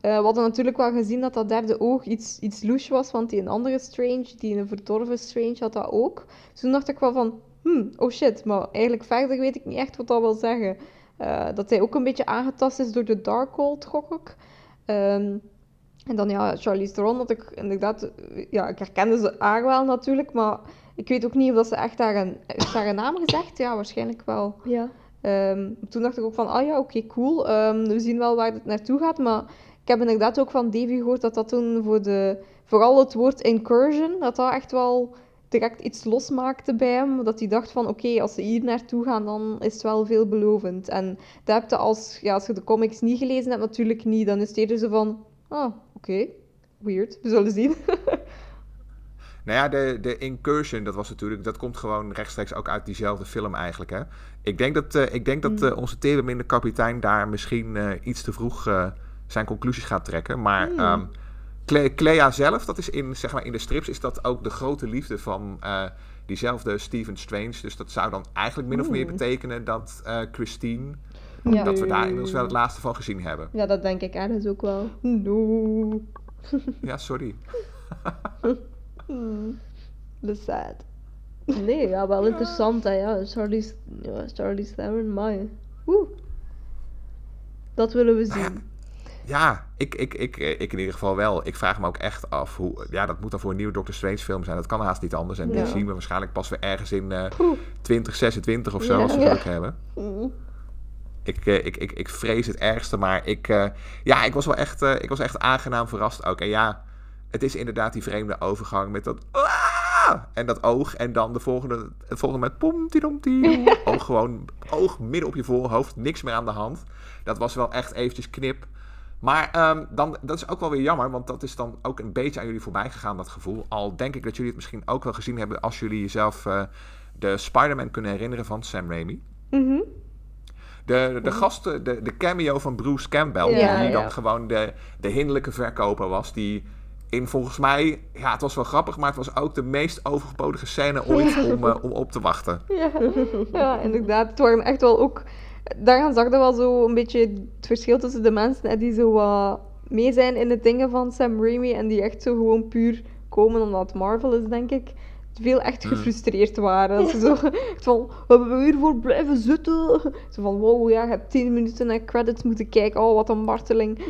eh, we hadden natuurlijk wel gezien dat dat derde oog iets, iets louche was, want die een andere Strange, die een verdorven Strange, had dat ook. Dus toen dacht ik wel van, hmm, oh shit, maar eigenlijk verder weet ik niet echt wat dat wil zeggen. Eh, dat hij ook een beetje aangetast is door de Darkhold, gok ik. Ehm, en dan ja, Charlize Theron, dat ik inderdaad, eh, ja, ik herkende ze haar wel natuurlijk, maar ik weet ook niet of dat ze echt haar, een, heeft haar een naam gezegd. Ja, waarschijnlijk wel. Ja. Ehm, toen dacht ik ook van, ah ja, oké, cool. Ehm, we zien wel waar het naartoe gaat, maar ik heb inderdaad ook van Davy gehoord dat dat toen voor de, vooral het woord incursion, dat dat echt wel direct iets losmaakte bij hem. Dat hij dacht van, oké, als ze hier naartoe gaan, dan is het wel veelbelovend. En dat heb je als, ja, als je de comics niet gelezen hebt, natuurlijk niet. Dan is het eerder zo van, ah, oké, weird, we zullen zien. Nou ja, de, de incursion, dat was natuurlijk, dat komt gewoon rechtstreeks ook uit diezelfde film eigenlijk. Hè? Ik denk dat, eh, ik denk dat eh, onze terenminder kapitein daar misschien eh, iets te vroeg zijn conclusies gaat trekken. Maar Cle- Clea zelf, dat is in, zeg maar, in de strips, is dat ook de grote liefde van eh, diezelfde Stephen Strange. Dus dat zou dan eigenlijk min of meer Hmm. betekenen dat eh, Christine, Ja. dat we daar inmiddels wel het laatste van gezien hebben. ja, dat denk ik ergens ook wel. No. Ja, sorry. Hmm. The sad. Nee, ja, wel interessant, hè. Ja, Charlie's, ja, Charlie's Theron. Oeh. Dat willen we zien. Ja, ik, ik, ik, eh, ik in ieder geval wel. Ik vraag me ook echt af hoe. Ja, dat moet dan voor een nieuwe Doctor Strange film zijn. Dat kan haast niet anders. En die Ja. zien we waarschijnlijk pas weer ergens in eh Oeh. 2026 of zo, Ja. als we Ja. geluk hebben. Ik, eh, ik, ik, ik vrees het ergste, maar ik, eh, ja, ik, was wel echt, eh, ik was echt aangenaam verrast ook. En ja, het is inderdaad die vreemde overgang met dat... "Ah!" En dat oog. En dan de volgende, het volgende met pom, tidom, tidom. Oog gewoon, oog midden op je voorhoofd. Niks meer aan de hand. Dat was wel echt eventjes knip. Maar ehm, dan, dat is ook wel weer jammer, want dat is dan ook een beetje aan jullie voorbij gegaan, dat gevoel. Al denk ik dat jullie het misschien ook wel gezien hebben als jullie jezelf eh, de Spider-Man kunnen herinneren van Sam Raimi. Mhm. De, de gasten, de, de cameo van Bruce Campbell, Ja, die ja. dan gewoon de, de hinderlijke verkoper was, die in volgens mij, ja, het was wel grappig, maar het was ook de meest overgebodige scène ooit om, eh, om op te wachten. Ja. ja, inderdaad. Het waren echt wel ook... Daaraan zag je wel zo een beetje het verschil tussen de mensen hè, die zo wat mee zijn in de dingen van Sam Raimi en die echt zo gewoon puur komen omdat het Marvel is, denk ik. Veel echt Hmm. gefrustreerd waren. Ze zo van, we hebben hiervoor blijven zitten. Zo van, wow, ja, je hebt tien minuten naar credits moeten kijken. Oh, wat een marteling.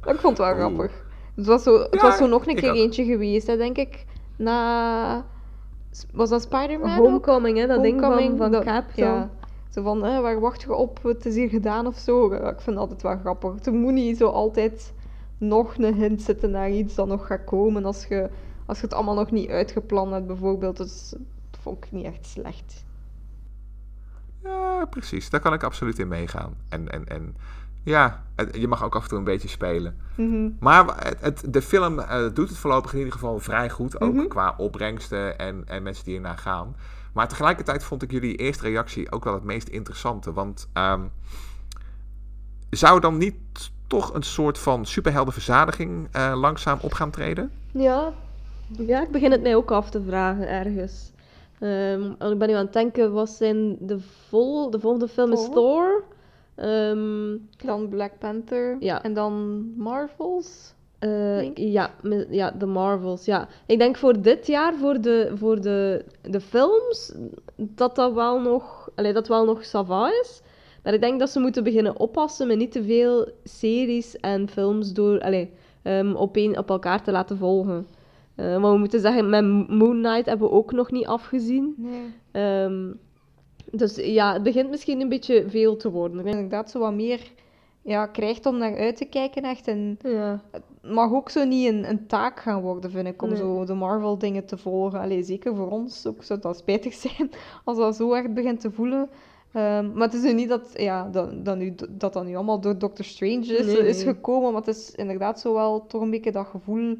dat ik vond het wel grappig. Het was zo, het Ja, was zo nog een ik keer eentje geweest, hè, denk ik. Na... Was dat Spider-Man? Homecoming, hè, dat ding van, Homecoming, van dat- Cap. Ja. Zo van, hè, waar wacht je op? Het is hier gedaan of zo. Ja, ik vind het altijd wel grappig. Er moet niet zo altijd nog een hint zitten naar iets dat nog gaat komen als je, als je het allemaal nog niet uitgepland hebt, bijvoorbeeld. Dus dat vond ik niet echt slecht. Ja, precies. Daar kan ik absoluut in meegaan. En, en, en ja, het- je mag ook af en toe een beetje spelen. Mhm. Maar het, het- de film eh, doet het voorlopig in ieder geval vrij goed. Ook Mhm. qua opbrengsten en, en mensen die ernaar gaan. Maar tegelijkertijd vond ik jullie eerste reactie ook wel het meest interessante. Want ehm, zou dan niet toch een soort van superheldenverzadiging eh, langzaam op gaan treden? Ja. ja, ik begin het mij ook af te vragen ergens. Ehm, en ik ben nu aan het denken, wat zijn de, vol, de volgende film is Thor. Ehm, Dan Black Panther. Ja. En dan Marvels. eh, ja, ja, de Marvels. Ja. Ik denk voor dit jaar, voor de, voor de, de films, dat dat wel nog, allee, dat wel nog sava is. Maar ik denk dat ze moeten beginnen oppassen met niet te veel series en films door, allee, ehm, op, een, op elkaar te laten volgen. Uh, maar we moeten zeggen, met Moon Knight hebben we ook nog niet afgezien. Nee. Ehm, dus ja, het begint misschien een beetje veel te worden. Ik inderdaad zo wat meer ja, krijgt om naar uit te kijken echt. En Ja. het mag ook zo niet een, een taak gaan worden, vind ik, om Nee. zo de Marvel dingen te volgen. Allee, zeker voor ons ook zou dat spijtig zijn als dat zo echt begint te voelen. Ehm, maar het is nu niet dat, ja, dat, dat, nu, dat dat nu allemaal door Doctor Strange is, Nee, is nee. gekomen, maar het is inderdaad zo wel toch een beetje dat gevoel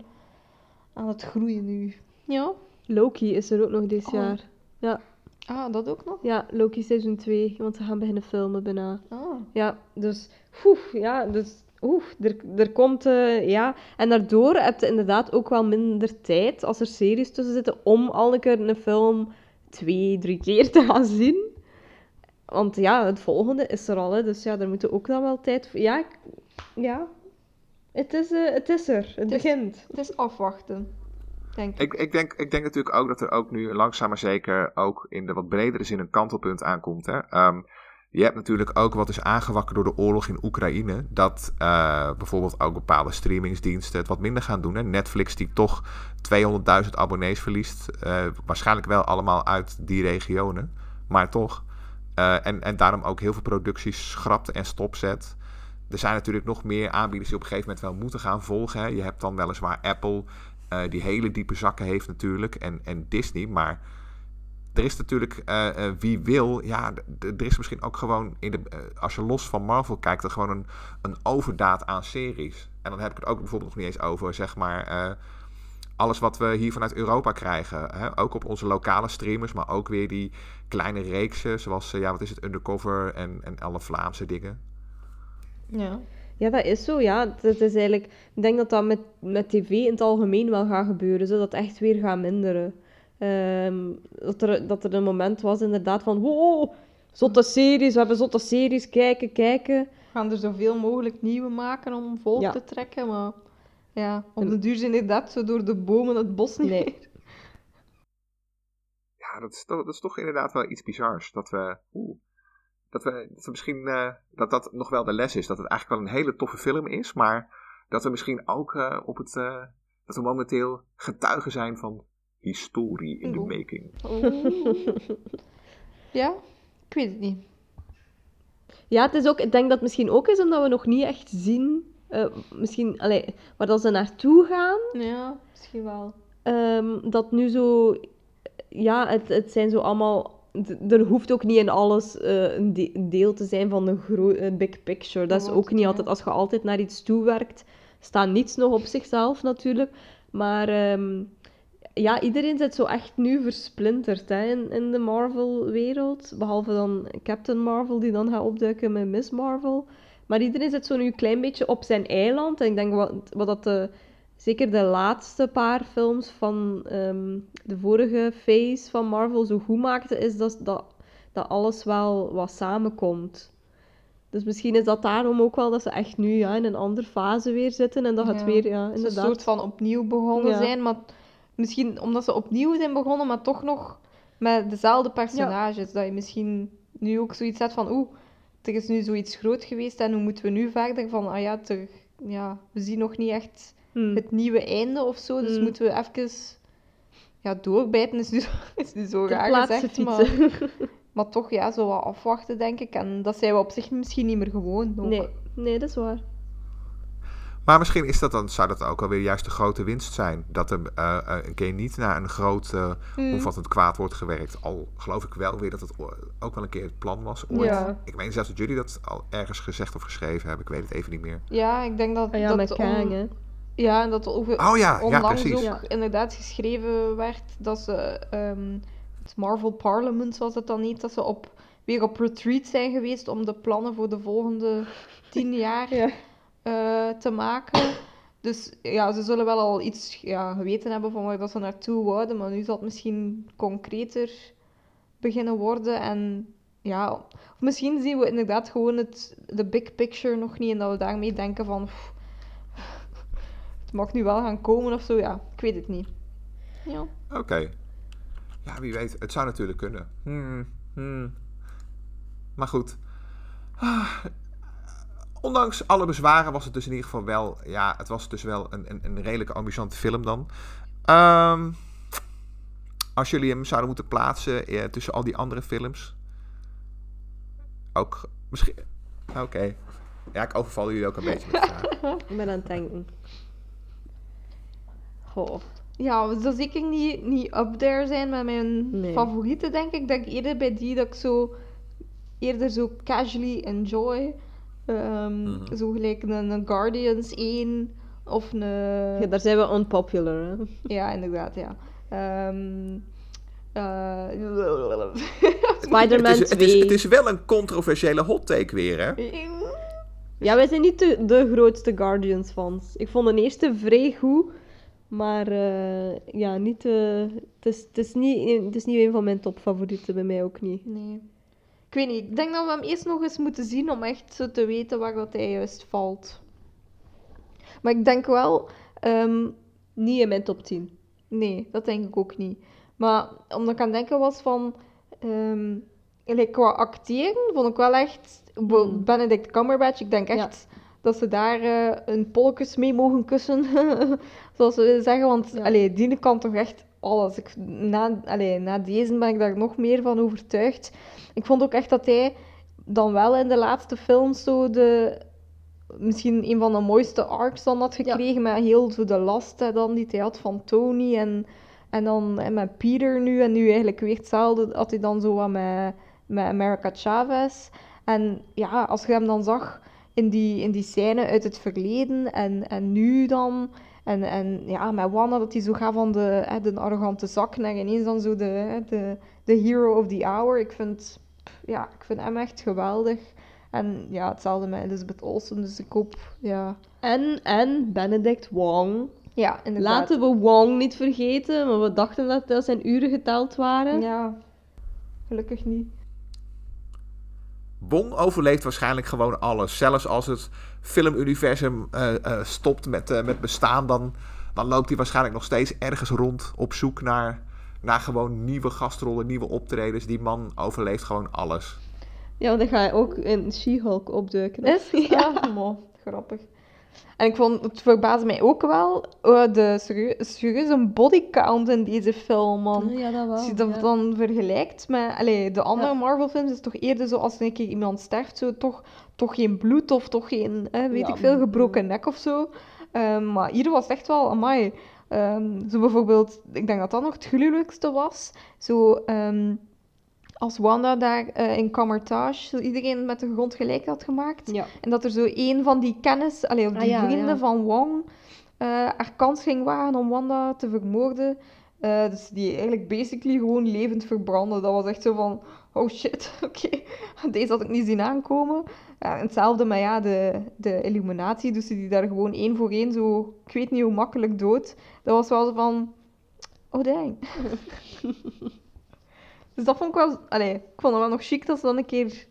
aan het groeien nu. Ja? Loki is er ook nog dit Oh. jaar. Ah, dat ook nog? Ja, Loki seizoen 2, want ze gaan beginnen filmen bijna. Ah. Ja, dus, oef, ja, dus, oef, er, er komt, eh, ja. En daardoor heb je inderdaad ook wel minder tijd, als er series tussen zitten, om al een keer een film twee, drie keer te gaan zien. Want ja, het volgende is er al, hè, dus ja, daar moeten ook dan wel tijd voor. Ja, ik- ja. Het is, eh, het is er, het begint. Het is afwachten, Ik, ik, denk, ik denk natuurlijk ook dat er ook nu langzaam maar zeker ook in de wat bredere zin een kantelpunt aankomt. Hè? Ehm, je hebt natuurlijk ook wat is aangewakkerd door de oorlog in Oekraïne. Dat eh, bijvoorbeeld ook bepaalde streamingsdiensten het wat minder gaan doen. Hè? Netflix die toch 200.000 abonnees verliest. eh, waarschijnlijk wel allemaal uit die regionen. Maar toch. Eh, en, en daarom ook heel veel producties schrapt en stopzet. Er zijn natuurlijk nog meer aanbieders die op een gegeven moment wel moeten gaan volgen. Hè. Je hebt dan weliswaar Apple, eh, die hele diepe zakken heeft natuurlijk. En, en Disney. Maar er is natuurlijk eh, eh, wie wil. Ja, er is misschien ook gewoon, in de, als je los van Marvel kijkt, er gewoon een, een overdaad aan series. En dan heb ik het ook bijvoorbeeld nog niet eens over, zeg maar. alles wat we hier vanuit Europa krijgen. Hè? Ook op onze lokale streamers, maar ook weer die kleine reeksen. Zoals, ja, wat is het, Undercover en, en alle Vlaamse dingen. Ja. Ja, dat is zo, ja. Het, het is eigenlijk... Ik denk dat dat met, met tv in het algemeen wel gaat gebeuren, zodat het echt weer gaat minderen. Ehm, dat, er, dat er een moment was inderdaad van... Wow, zotte series, we hebben zotte series, kijken, kijken. We gaan er zoveel mogelijk nieuwe maken om vol Ja. te trekken, maar ja, op de duur zijn inderdaad zo door de bomen het bos niet Nee. meer. Ja, dat is, toch, dat is toch inderdaad wel iets bizars. Dat we, oeh, dat we, dat we misschien, eh, dat dat nog wel de les is. Dat het eigenlijk wel een hele toffe film is, maar dat we misschien ook eh, op het, eh, dat we momenteel getuigen zijn van historie in de Oeh. making. Oeh. Ja, ik weet het niet. Ja, het is ook, ik denk dat het misschien ook is omdat we nog niet echt zien... eh, misschien, allee, waar dat ze naartoe gaan. Ja, misschien wel. Ehm, dat nu zo... Ja, het, het zijn zo allemaal... Er hoeft ook niet in alles eh, een, de- een deel te zijn van de eh, big picture. Dat is ook niet altijd... Als je altijd naar iets toewerkt, staat niets nog op zichzelf natuurlijk. Maar ehm, ja, iedereen zit zo echt nu versplinterd hè, in, in de Marvel-wereld. Behalve dan Captain Marvel, die dan gaat opduiken met Miss Marvel. Maar iedereen zit zo nu een klein beetje op zijn eiland. En ik denk wat, wat dat de, zeker de laatste paar films van ehm, de vorige phase van Marvel zo goed maakte, is dat, dat, dat alles wel wat samenkomt. Dus misschien is dat daarom ook wel dat ze echt nu ja, in een andere fase weer zitten. En dat het Ja, weer, ja, is een inderdaad. soort van opnieuw begonnen Ja. zijn, maar misschien omdat ze opnieuw zijn begonnen, maar toch nog met dezelfde personages. Dat je misschien nu ook zoiets hebt van, oeh, er is nu zoiets groot geweest en hoe moeten we nu verder? Van, ah ja, er, ja we zien nog niet echt Hm. het nieuwe einde of zo, dus Mm. moeten we even... Ja, doorbijten is nu, is nu zo raar gezegd, maar, maar toch ja, zo wat afwachten, denk ik. En dat zijn we op zich misschien niet meer gewoon. ook. Nee, nee, dat is waar. Maar misschien is dat dan, zou dat ook alweer juist de grote winst zijn. Dat er eh, eh, een keer niet naar een groot Mm. omvattend kwaad wordt gewerkt. Al geloof ik wel weer dat het ook wel een keer het plan was ooit. Ja. Ik meen zelfs dat jullie dat al ergens gezegd of geschreven hebben. Ik weet het even niet meer. Ja, ik denk dat Ah ja, dat met Kang, hè. Ja, en dat over, Oh ja, ja onlangs precies. ook Ja. inderdaad geschreven werd dat ze ehm, het Marvel Parliament, zoals het dan heet, dat ze op, weer op retreat zijn geweest om de plannen voor de volgende tien jaar Ja. eh, te maken. Dus ja, ze zullen wel al iets ja, geweten hebben van waar dat ze naartoe wouden, maar nu zal het misschien concreter beginnen worden. En ja, of misschien zien we inderdaad gewoon het, de big picture nog niet en dat we daarmee denken van "Pff, het mag nu wel gaan komen of zo. Ja, ik weet het niet. Ja. Oké. Ja, wie weet. Het zou natuurlijk kunnen. Hmm, hmm. Maar goed. Ah, ondanks alle bezwaren was het dus in ieder geval wel, ja, het was dus wel een, een, een redelijk amusante film dan. Ehm, als jullie hem zouden moeten plaatsen eh, tussen al die andere films. Ook misschien. Oké. Ja, ik overval jullie ook een beetje met vragen. Ik ben aan het denken. Goh. Ja, het zal zeker niet, niet up there zijn met mijn Nee. favorieten, denk ik. Dat ik eerder bij die dat ik zo eerder zo casually enjoy. Ehm, Mhm. Zo gelijk een, een Guardians 1 of een. Ja, daar zijn we unpopular, hè. Ja, inderdaad, ja. Ehm eh, Spider-Man het, is, het, is, 2. het is wel een controversiële hot take weer, hè? Ja, wij zijn niet de, de grootste Guardians-fans. Ik vond de eerste vrij goed, maar eh, ja, niet, eh, het, is, het, is niet, een- het is niet een van mijn topfavorieten, bij mij ook niet. Nee. Ik weet niet. Ik denk dat we hem eerst nog eens moeten zien om echt zo te weten waar dat hij juist valt. Maar ik denk wel... ehm, Niet in mijn top 10. Nee, dat denk ik ook niet. Maar omdat ik aan het denken was van... like, qua acteren vond ik wel echt... Hmm. Benedict Cumberbatch, ik denk echt dat ze daar eh, een polkes mee mogen kussen. Zoals ze willen zeggen. Want Ja. allee, die kan toch echt alles. Ik, na, allee, na deze ben ik daar nog meer van overtuigd. Ik vond ook echt dat hij dan wel in de laatste films zo de... Misschien een van de mooiste arcs dan had gekregen. Met heel zo de last hè, dan die hij had van Tony. En, en dan en met Peter nu. En nu eigenlijk weer hetzelfde had hij dan zo wat met, met America Chavez. En ja, als je hem dan zag in die, in die scène uit het verleden en, en nu dan. En, en ja, met Wanda dat hij zo gaat van de, hè, de arrogante zak naar ineens dan zo de, de, de hero of the hour. Ik vind, ja, ik vind hem echt geweldig. En ja, hetzelfde met Elizabeth Olsen, dus ik hoop, ja... En, en Benedict Wong. Ja, inderdaad. Laten we Wong niet vergeten, maar we dachten dat, dat zijn uren geteld waren. Ja, gelukkig niet. Wong overleeft waarschijnlijk gewoon alles. Zelfs als het filmuniversum eh, eh, stopt met, eh, met bestaan, dan, dan loopt hij waarschijnlijk nog steeds ergens rond op zoek naar, naar gewoon nieuwe gastrollen, nieuwe optredens. Die man overleeft gewoon alles. Ja, want dan ga je ook in She-Hulk opduiken. Is? Ja, mo, grappig. En ik vond, het verbaasde mij ook wel, eh, de serie- serieuze bodycount in deze film, man. Ja, dat wel. Als je dat ja. dan vergelijkt met allee, de andere Ja. Marvel-films, is het toch eerder zo als een keer iemand sterft, zo toch, toch geen bloed of toch geen, eh, weet ik veel, mm, gebroken nek of zo. Ehm, maar hier was echt wel, amai. Ehm, zo bijvoorbeeld, ik denk dat dat nog het gruwelijkste was. Zo, ehm, als Wanda daar eh, in Camartage iedereen met de grond gelijk had gemaakt. Ja. En dat er zo een van die kennis, allee, of Ah, die ja, vrienden ja. van Wong, eh haar kans ging wagen om Wanda te vermoorden. Eh, dus die eigenlijk basically gewoon levend verbranden. Dat was echt zo van, oh shit, oké, deze had ik niet zien aankomen. En hetzelfde met ja, de, de Illuminatie, dus die daar gewoon één voor één zo, ik weet niet hoe makkelijk dood. Dat was wel zo van, oh dang. dus dat vond ik wel, allee, ik vond het wel nog chic dat ze dan een keer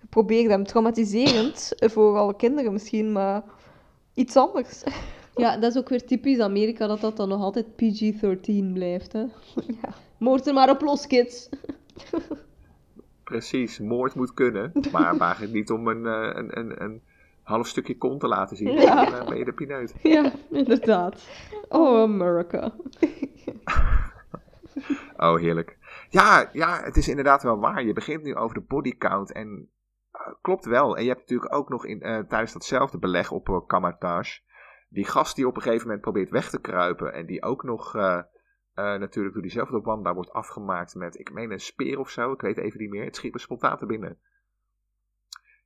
geprobeerd hebben. Traumatiserend voor alle kinderen misschien, maar iets anders. ja, dat is ook weer typisch Amerika, dat dat dan nog altijd PG-13 blijft. Hè. ja. Moord er maar op los, kids. Precies, moord moet kunnen, maar waag het niet om een, eh, een, een, een half stukje kont te laten zien. Ja. Dan eh, ben je de pineut. Ja, inderdaad. Oh, America. Oh, heerlijk. Ja, ja, het is inderdaad wel waar. Je begint nu over de bodycount en eh, klopt wel. En je hebt natuurlijk ook nog in, eh, tijdens datzelfde beleg op uh, die gast die op een gegeven moment probeert weg te kruipen en die ook nog natuurlijk door diezelfde Wanda wordt afgemaakt met, ik meen een speer of zo, ik weet even niet meer. Het schiet me spontaan te binnen.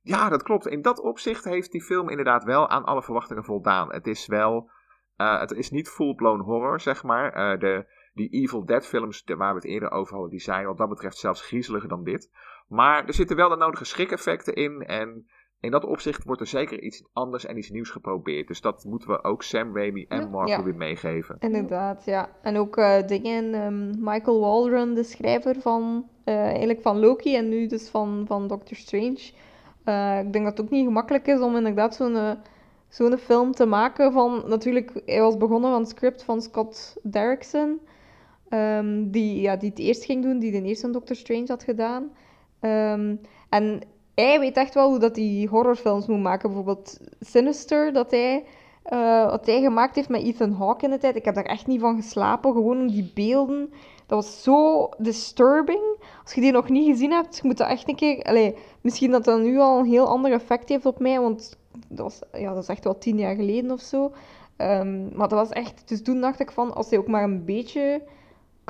Ja, dat klopt. In dat opzicht heeft die film inderdaad wel aan alle verwachtingen voldaan. Het is wel, het is niet full-blown horror, zeg maar. De, die Evil Dead films, waar we het eerder over hadden, die zijn wat dat betreft zelfs griezeliger dan dit. Maar er zitten wel de nodige schrik-effecten in. En in dat opzicht wordt er zeker iets anders en iets nieuws geprobeerd. Dus dat moeten we ook Sam Raimi en Ja. Marvel Ja. weer meegeven. Inderdaad, ja. En ook eh, dingen, ehm, Michael Waldron, de schrijver van, eh, eigenlijk van Loki en nu dus van, van Doctor Strange. Eh, ik denk dat het ook niet gemakkelijk is om inderdaad zo'n zo'n film te maken van... Natuurlijk, hij was begonnen van het script van Scott Derrickson. Ehm, die, ja, die het eerst ging doen, die de eerste Doctor Strange had gedaan. Ehm, en hij weet echt wel hoe dat hij horrorfilms moet maken. Bijvoorbeeld Sinister, dat hij, eh, wat hij gemaakt heeft met Ethan Hawke in de tijd. Ik heb daar echt niet van geslapen, gewoon om die beelden. Dat was zo disturbing. Als je die nog niet gezien hebt, moet dat echt een keer... Allee, misschien dat dat nu al een heel ander effect heeft op mij, want dat, was, ja, dat is echt wel tien jaar geleden of zo. Ehm, maar dat was echt... Dus toen dacht ik van, als hij ook maar een beetje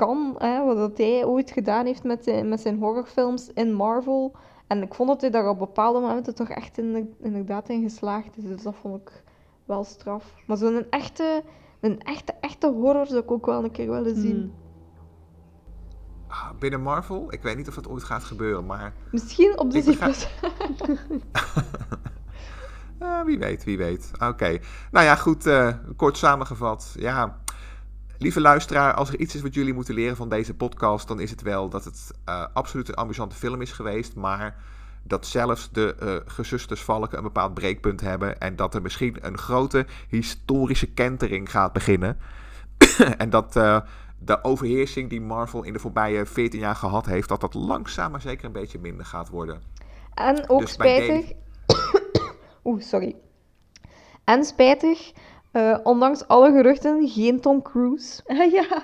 kan, hè, wat dat hij ooit gedaan heeft met zijn, met zijn horrorfilms in Marvel... En ik vond dat hij daar op bepaalde momenten toch echt in, inderdaad in geslaagd is. Dus dat vond ik wel straf. Maar zo'n echte, een echte, echte horror zou ik ook wel een keer willen zien. Hmm. Ah, binnen Marvel, ik weet niet of dat ooit gaat gebeuren, maar Misschien op Disney+. begrijp- eh, wie weet, wie weet. Oké, nou ja, goed, eh, kort samengevat. Ja, lieve luisteraar, als er iets is wat jullie moeten leren van deze podcast, dan is het wel dat het eh, absoluut een amusante film is geweest, maar dat zelfs de eh gezusters Valken een bepaald breekpunt hebben en dat er misschien een grote historische kentering gaat beginnen. en dat eh, de overheersing die Marvel in de voorbije 14 jaar gehad heeft, dat dat langzaam maar zeker een beetje minder gaat worden. En ook Dus spijtig. Oeh, sorry. En spijtig, eh, ondanks alle geruchten, geen Tom Cruise. ja.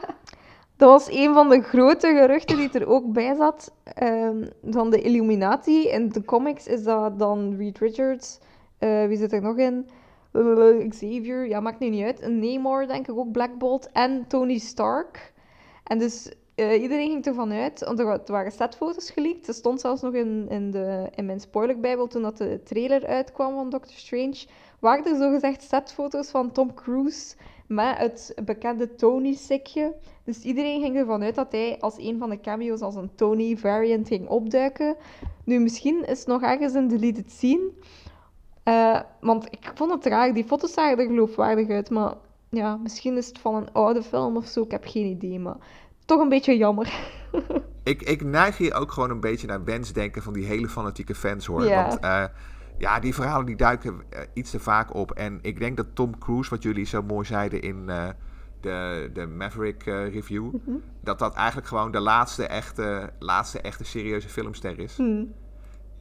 Dat was een van de grote geruchten die er ook bij zat. ehm, van de Illuminati. In de comics is dat dan Reed Richards. eh, wie zit er nog in? Eh, Xavier, ja, maakt nu niet uit. Een Namor, denk ik ook, Black Bolt. En Tony Stark. En dus iedereen ging ervan uit, want er, wa- er waren setfoto's geleakt. Er stond zelfs nog in, in, de, in mijn spoilerbijbel toen dat de trailer uitkwam van Doctor Strange. Waren er zogezegd setfoto's van Tom Cruise met het bekende Tony-sikje. Dus iedereen ging ervan uit dat hij als een van de cameo's als een Tony variant ging opduiken. Nu, misschien is het nog ergens een deleted scene. Eh, want ik vond het raar, die foto's zagen er geloofwaardig uit. Maar ja, misschien is het van een oude film of zo, ik heb geen idee. Maar toch een beetje jammer. Ik, ik neig hier ook gewoon een beetje naar wensdenken van die hele fanatieke fans hoor. Ja. Want eh, ja, die verhalen die duiken eh, iets te vaak op. En ik denk dat Tom Cruise, wat jullie zo mooi zeiden in eh, de, de Maverick eh, review, Mhm. dat dat eigenlijk gewoon de laatste echte, laatste echte serieuze filmster is. Hm.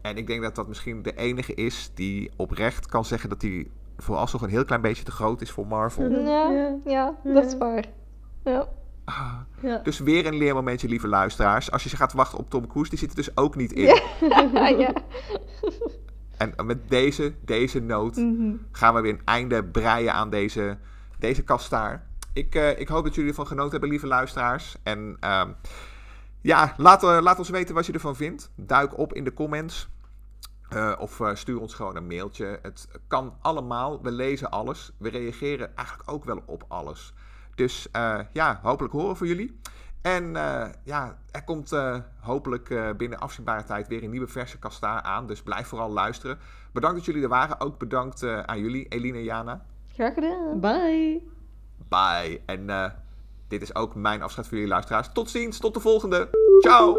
En ik denk dat dat misschien de enige is die oprecht kan zeggen dat hij vooralsnog een heel klein beetje te groot is voor Marvel. Ja, Ja. ja, dat is waar. Ja. Ah, Ja. dus weer een leermomentje, lieve luisteraars. Als je gaat wachten op Tom Cruise, die zit er dus ook niet in. ja. En met deze, deze noot Mhm. gaan we weer een einde breien aan deze, deze kastaar. Ik, eh, ik hoop dat jullie ervan genoten hebben, lieve luisteraars. En ehm, ja, laat, eh, laat ons weten wat je ervan vindt. Duik op in de comments. Eh, of stuur ons gewoon een mailtje. Het kan allemaal. We lezen alles. We reageren eigenlijk ook wel op alles. Dus ja, hopelijk horen we van jullie. En eh, ja, er komt eh, hopelijk eh, binnen afzienbare tijd weer een nieuwe verse Kastaar aan. Dus blijf vooral luisteren. Bedankt dat jullie er waren. Ook bedankt aan jullie, Eline en Jana. Graag gedaan. Bye. Bye. En dit is ook mijn afscheid voor jullie luisteraars. Tot ziens, tot de volgende. Ciao.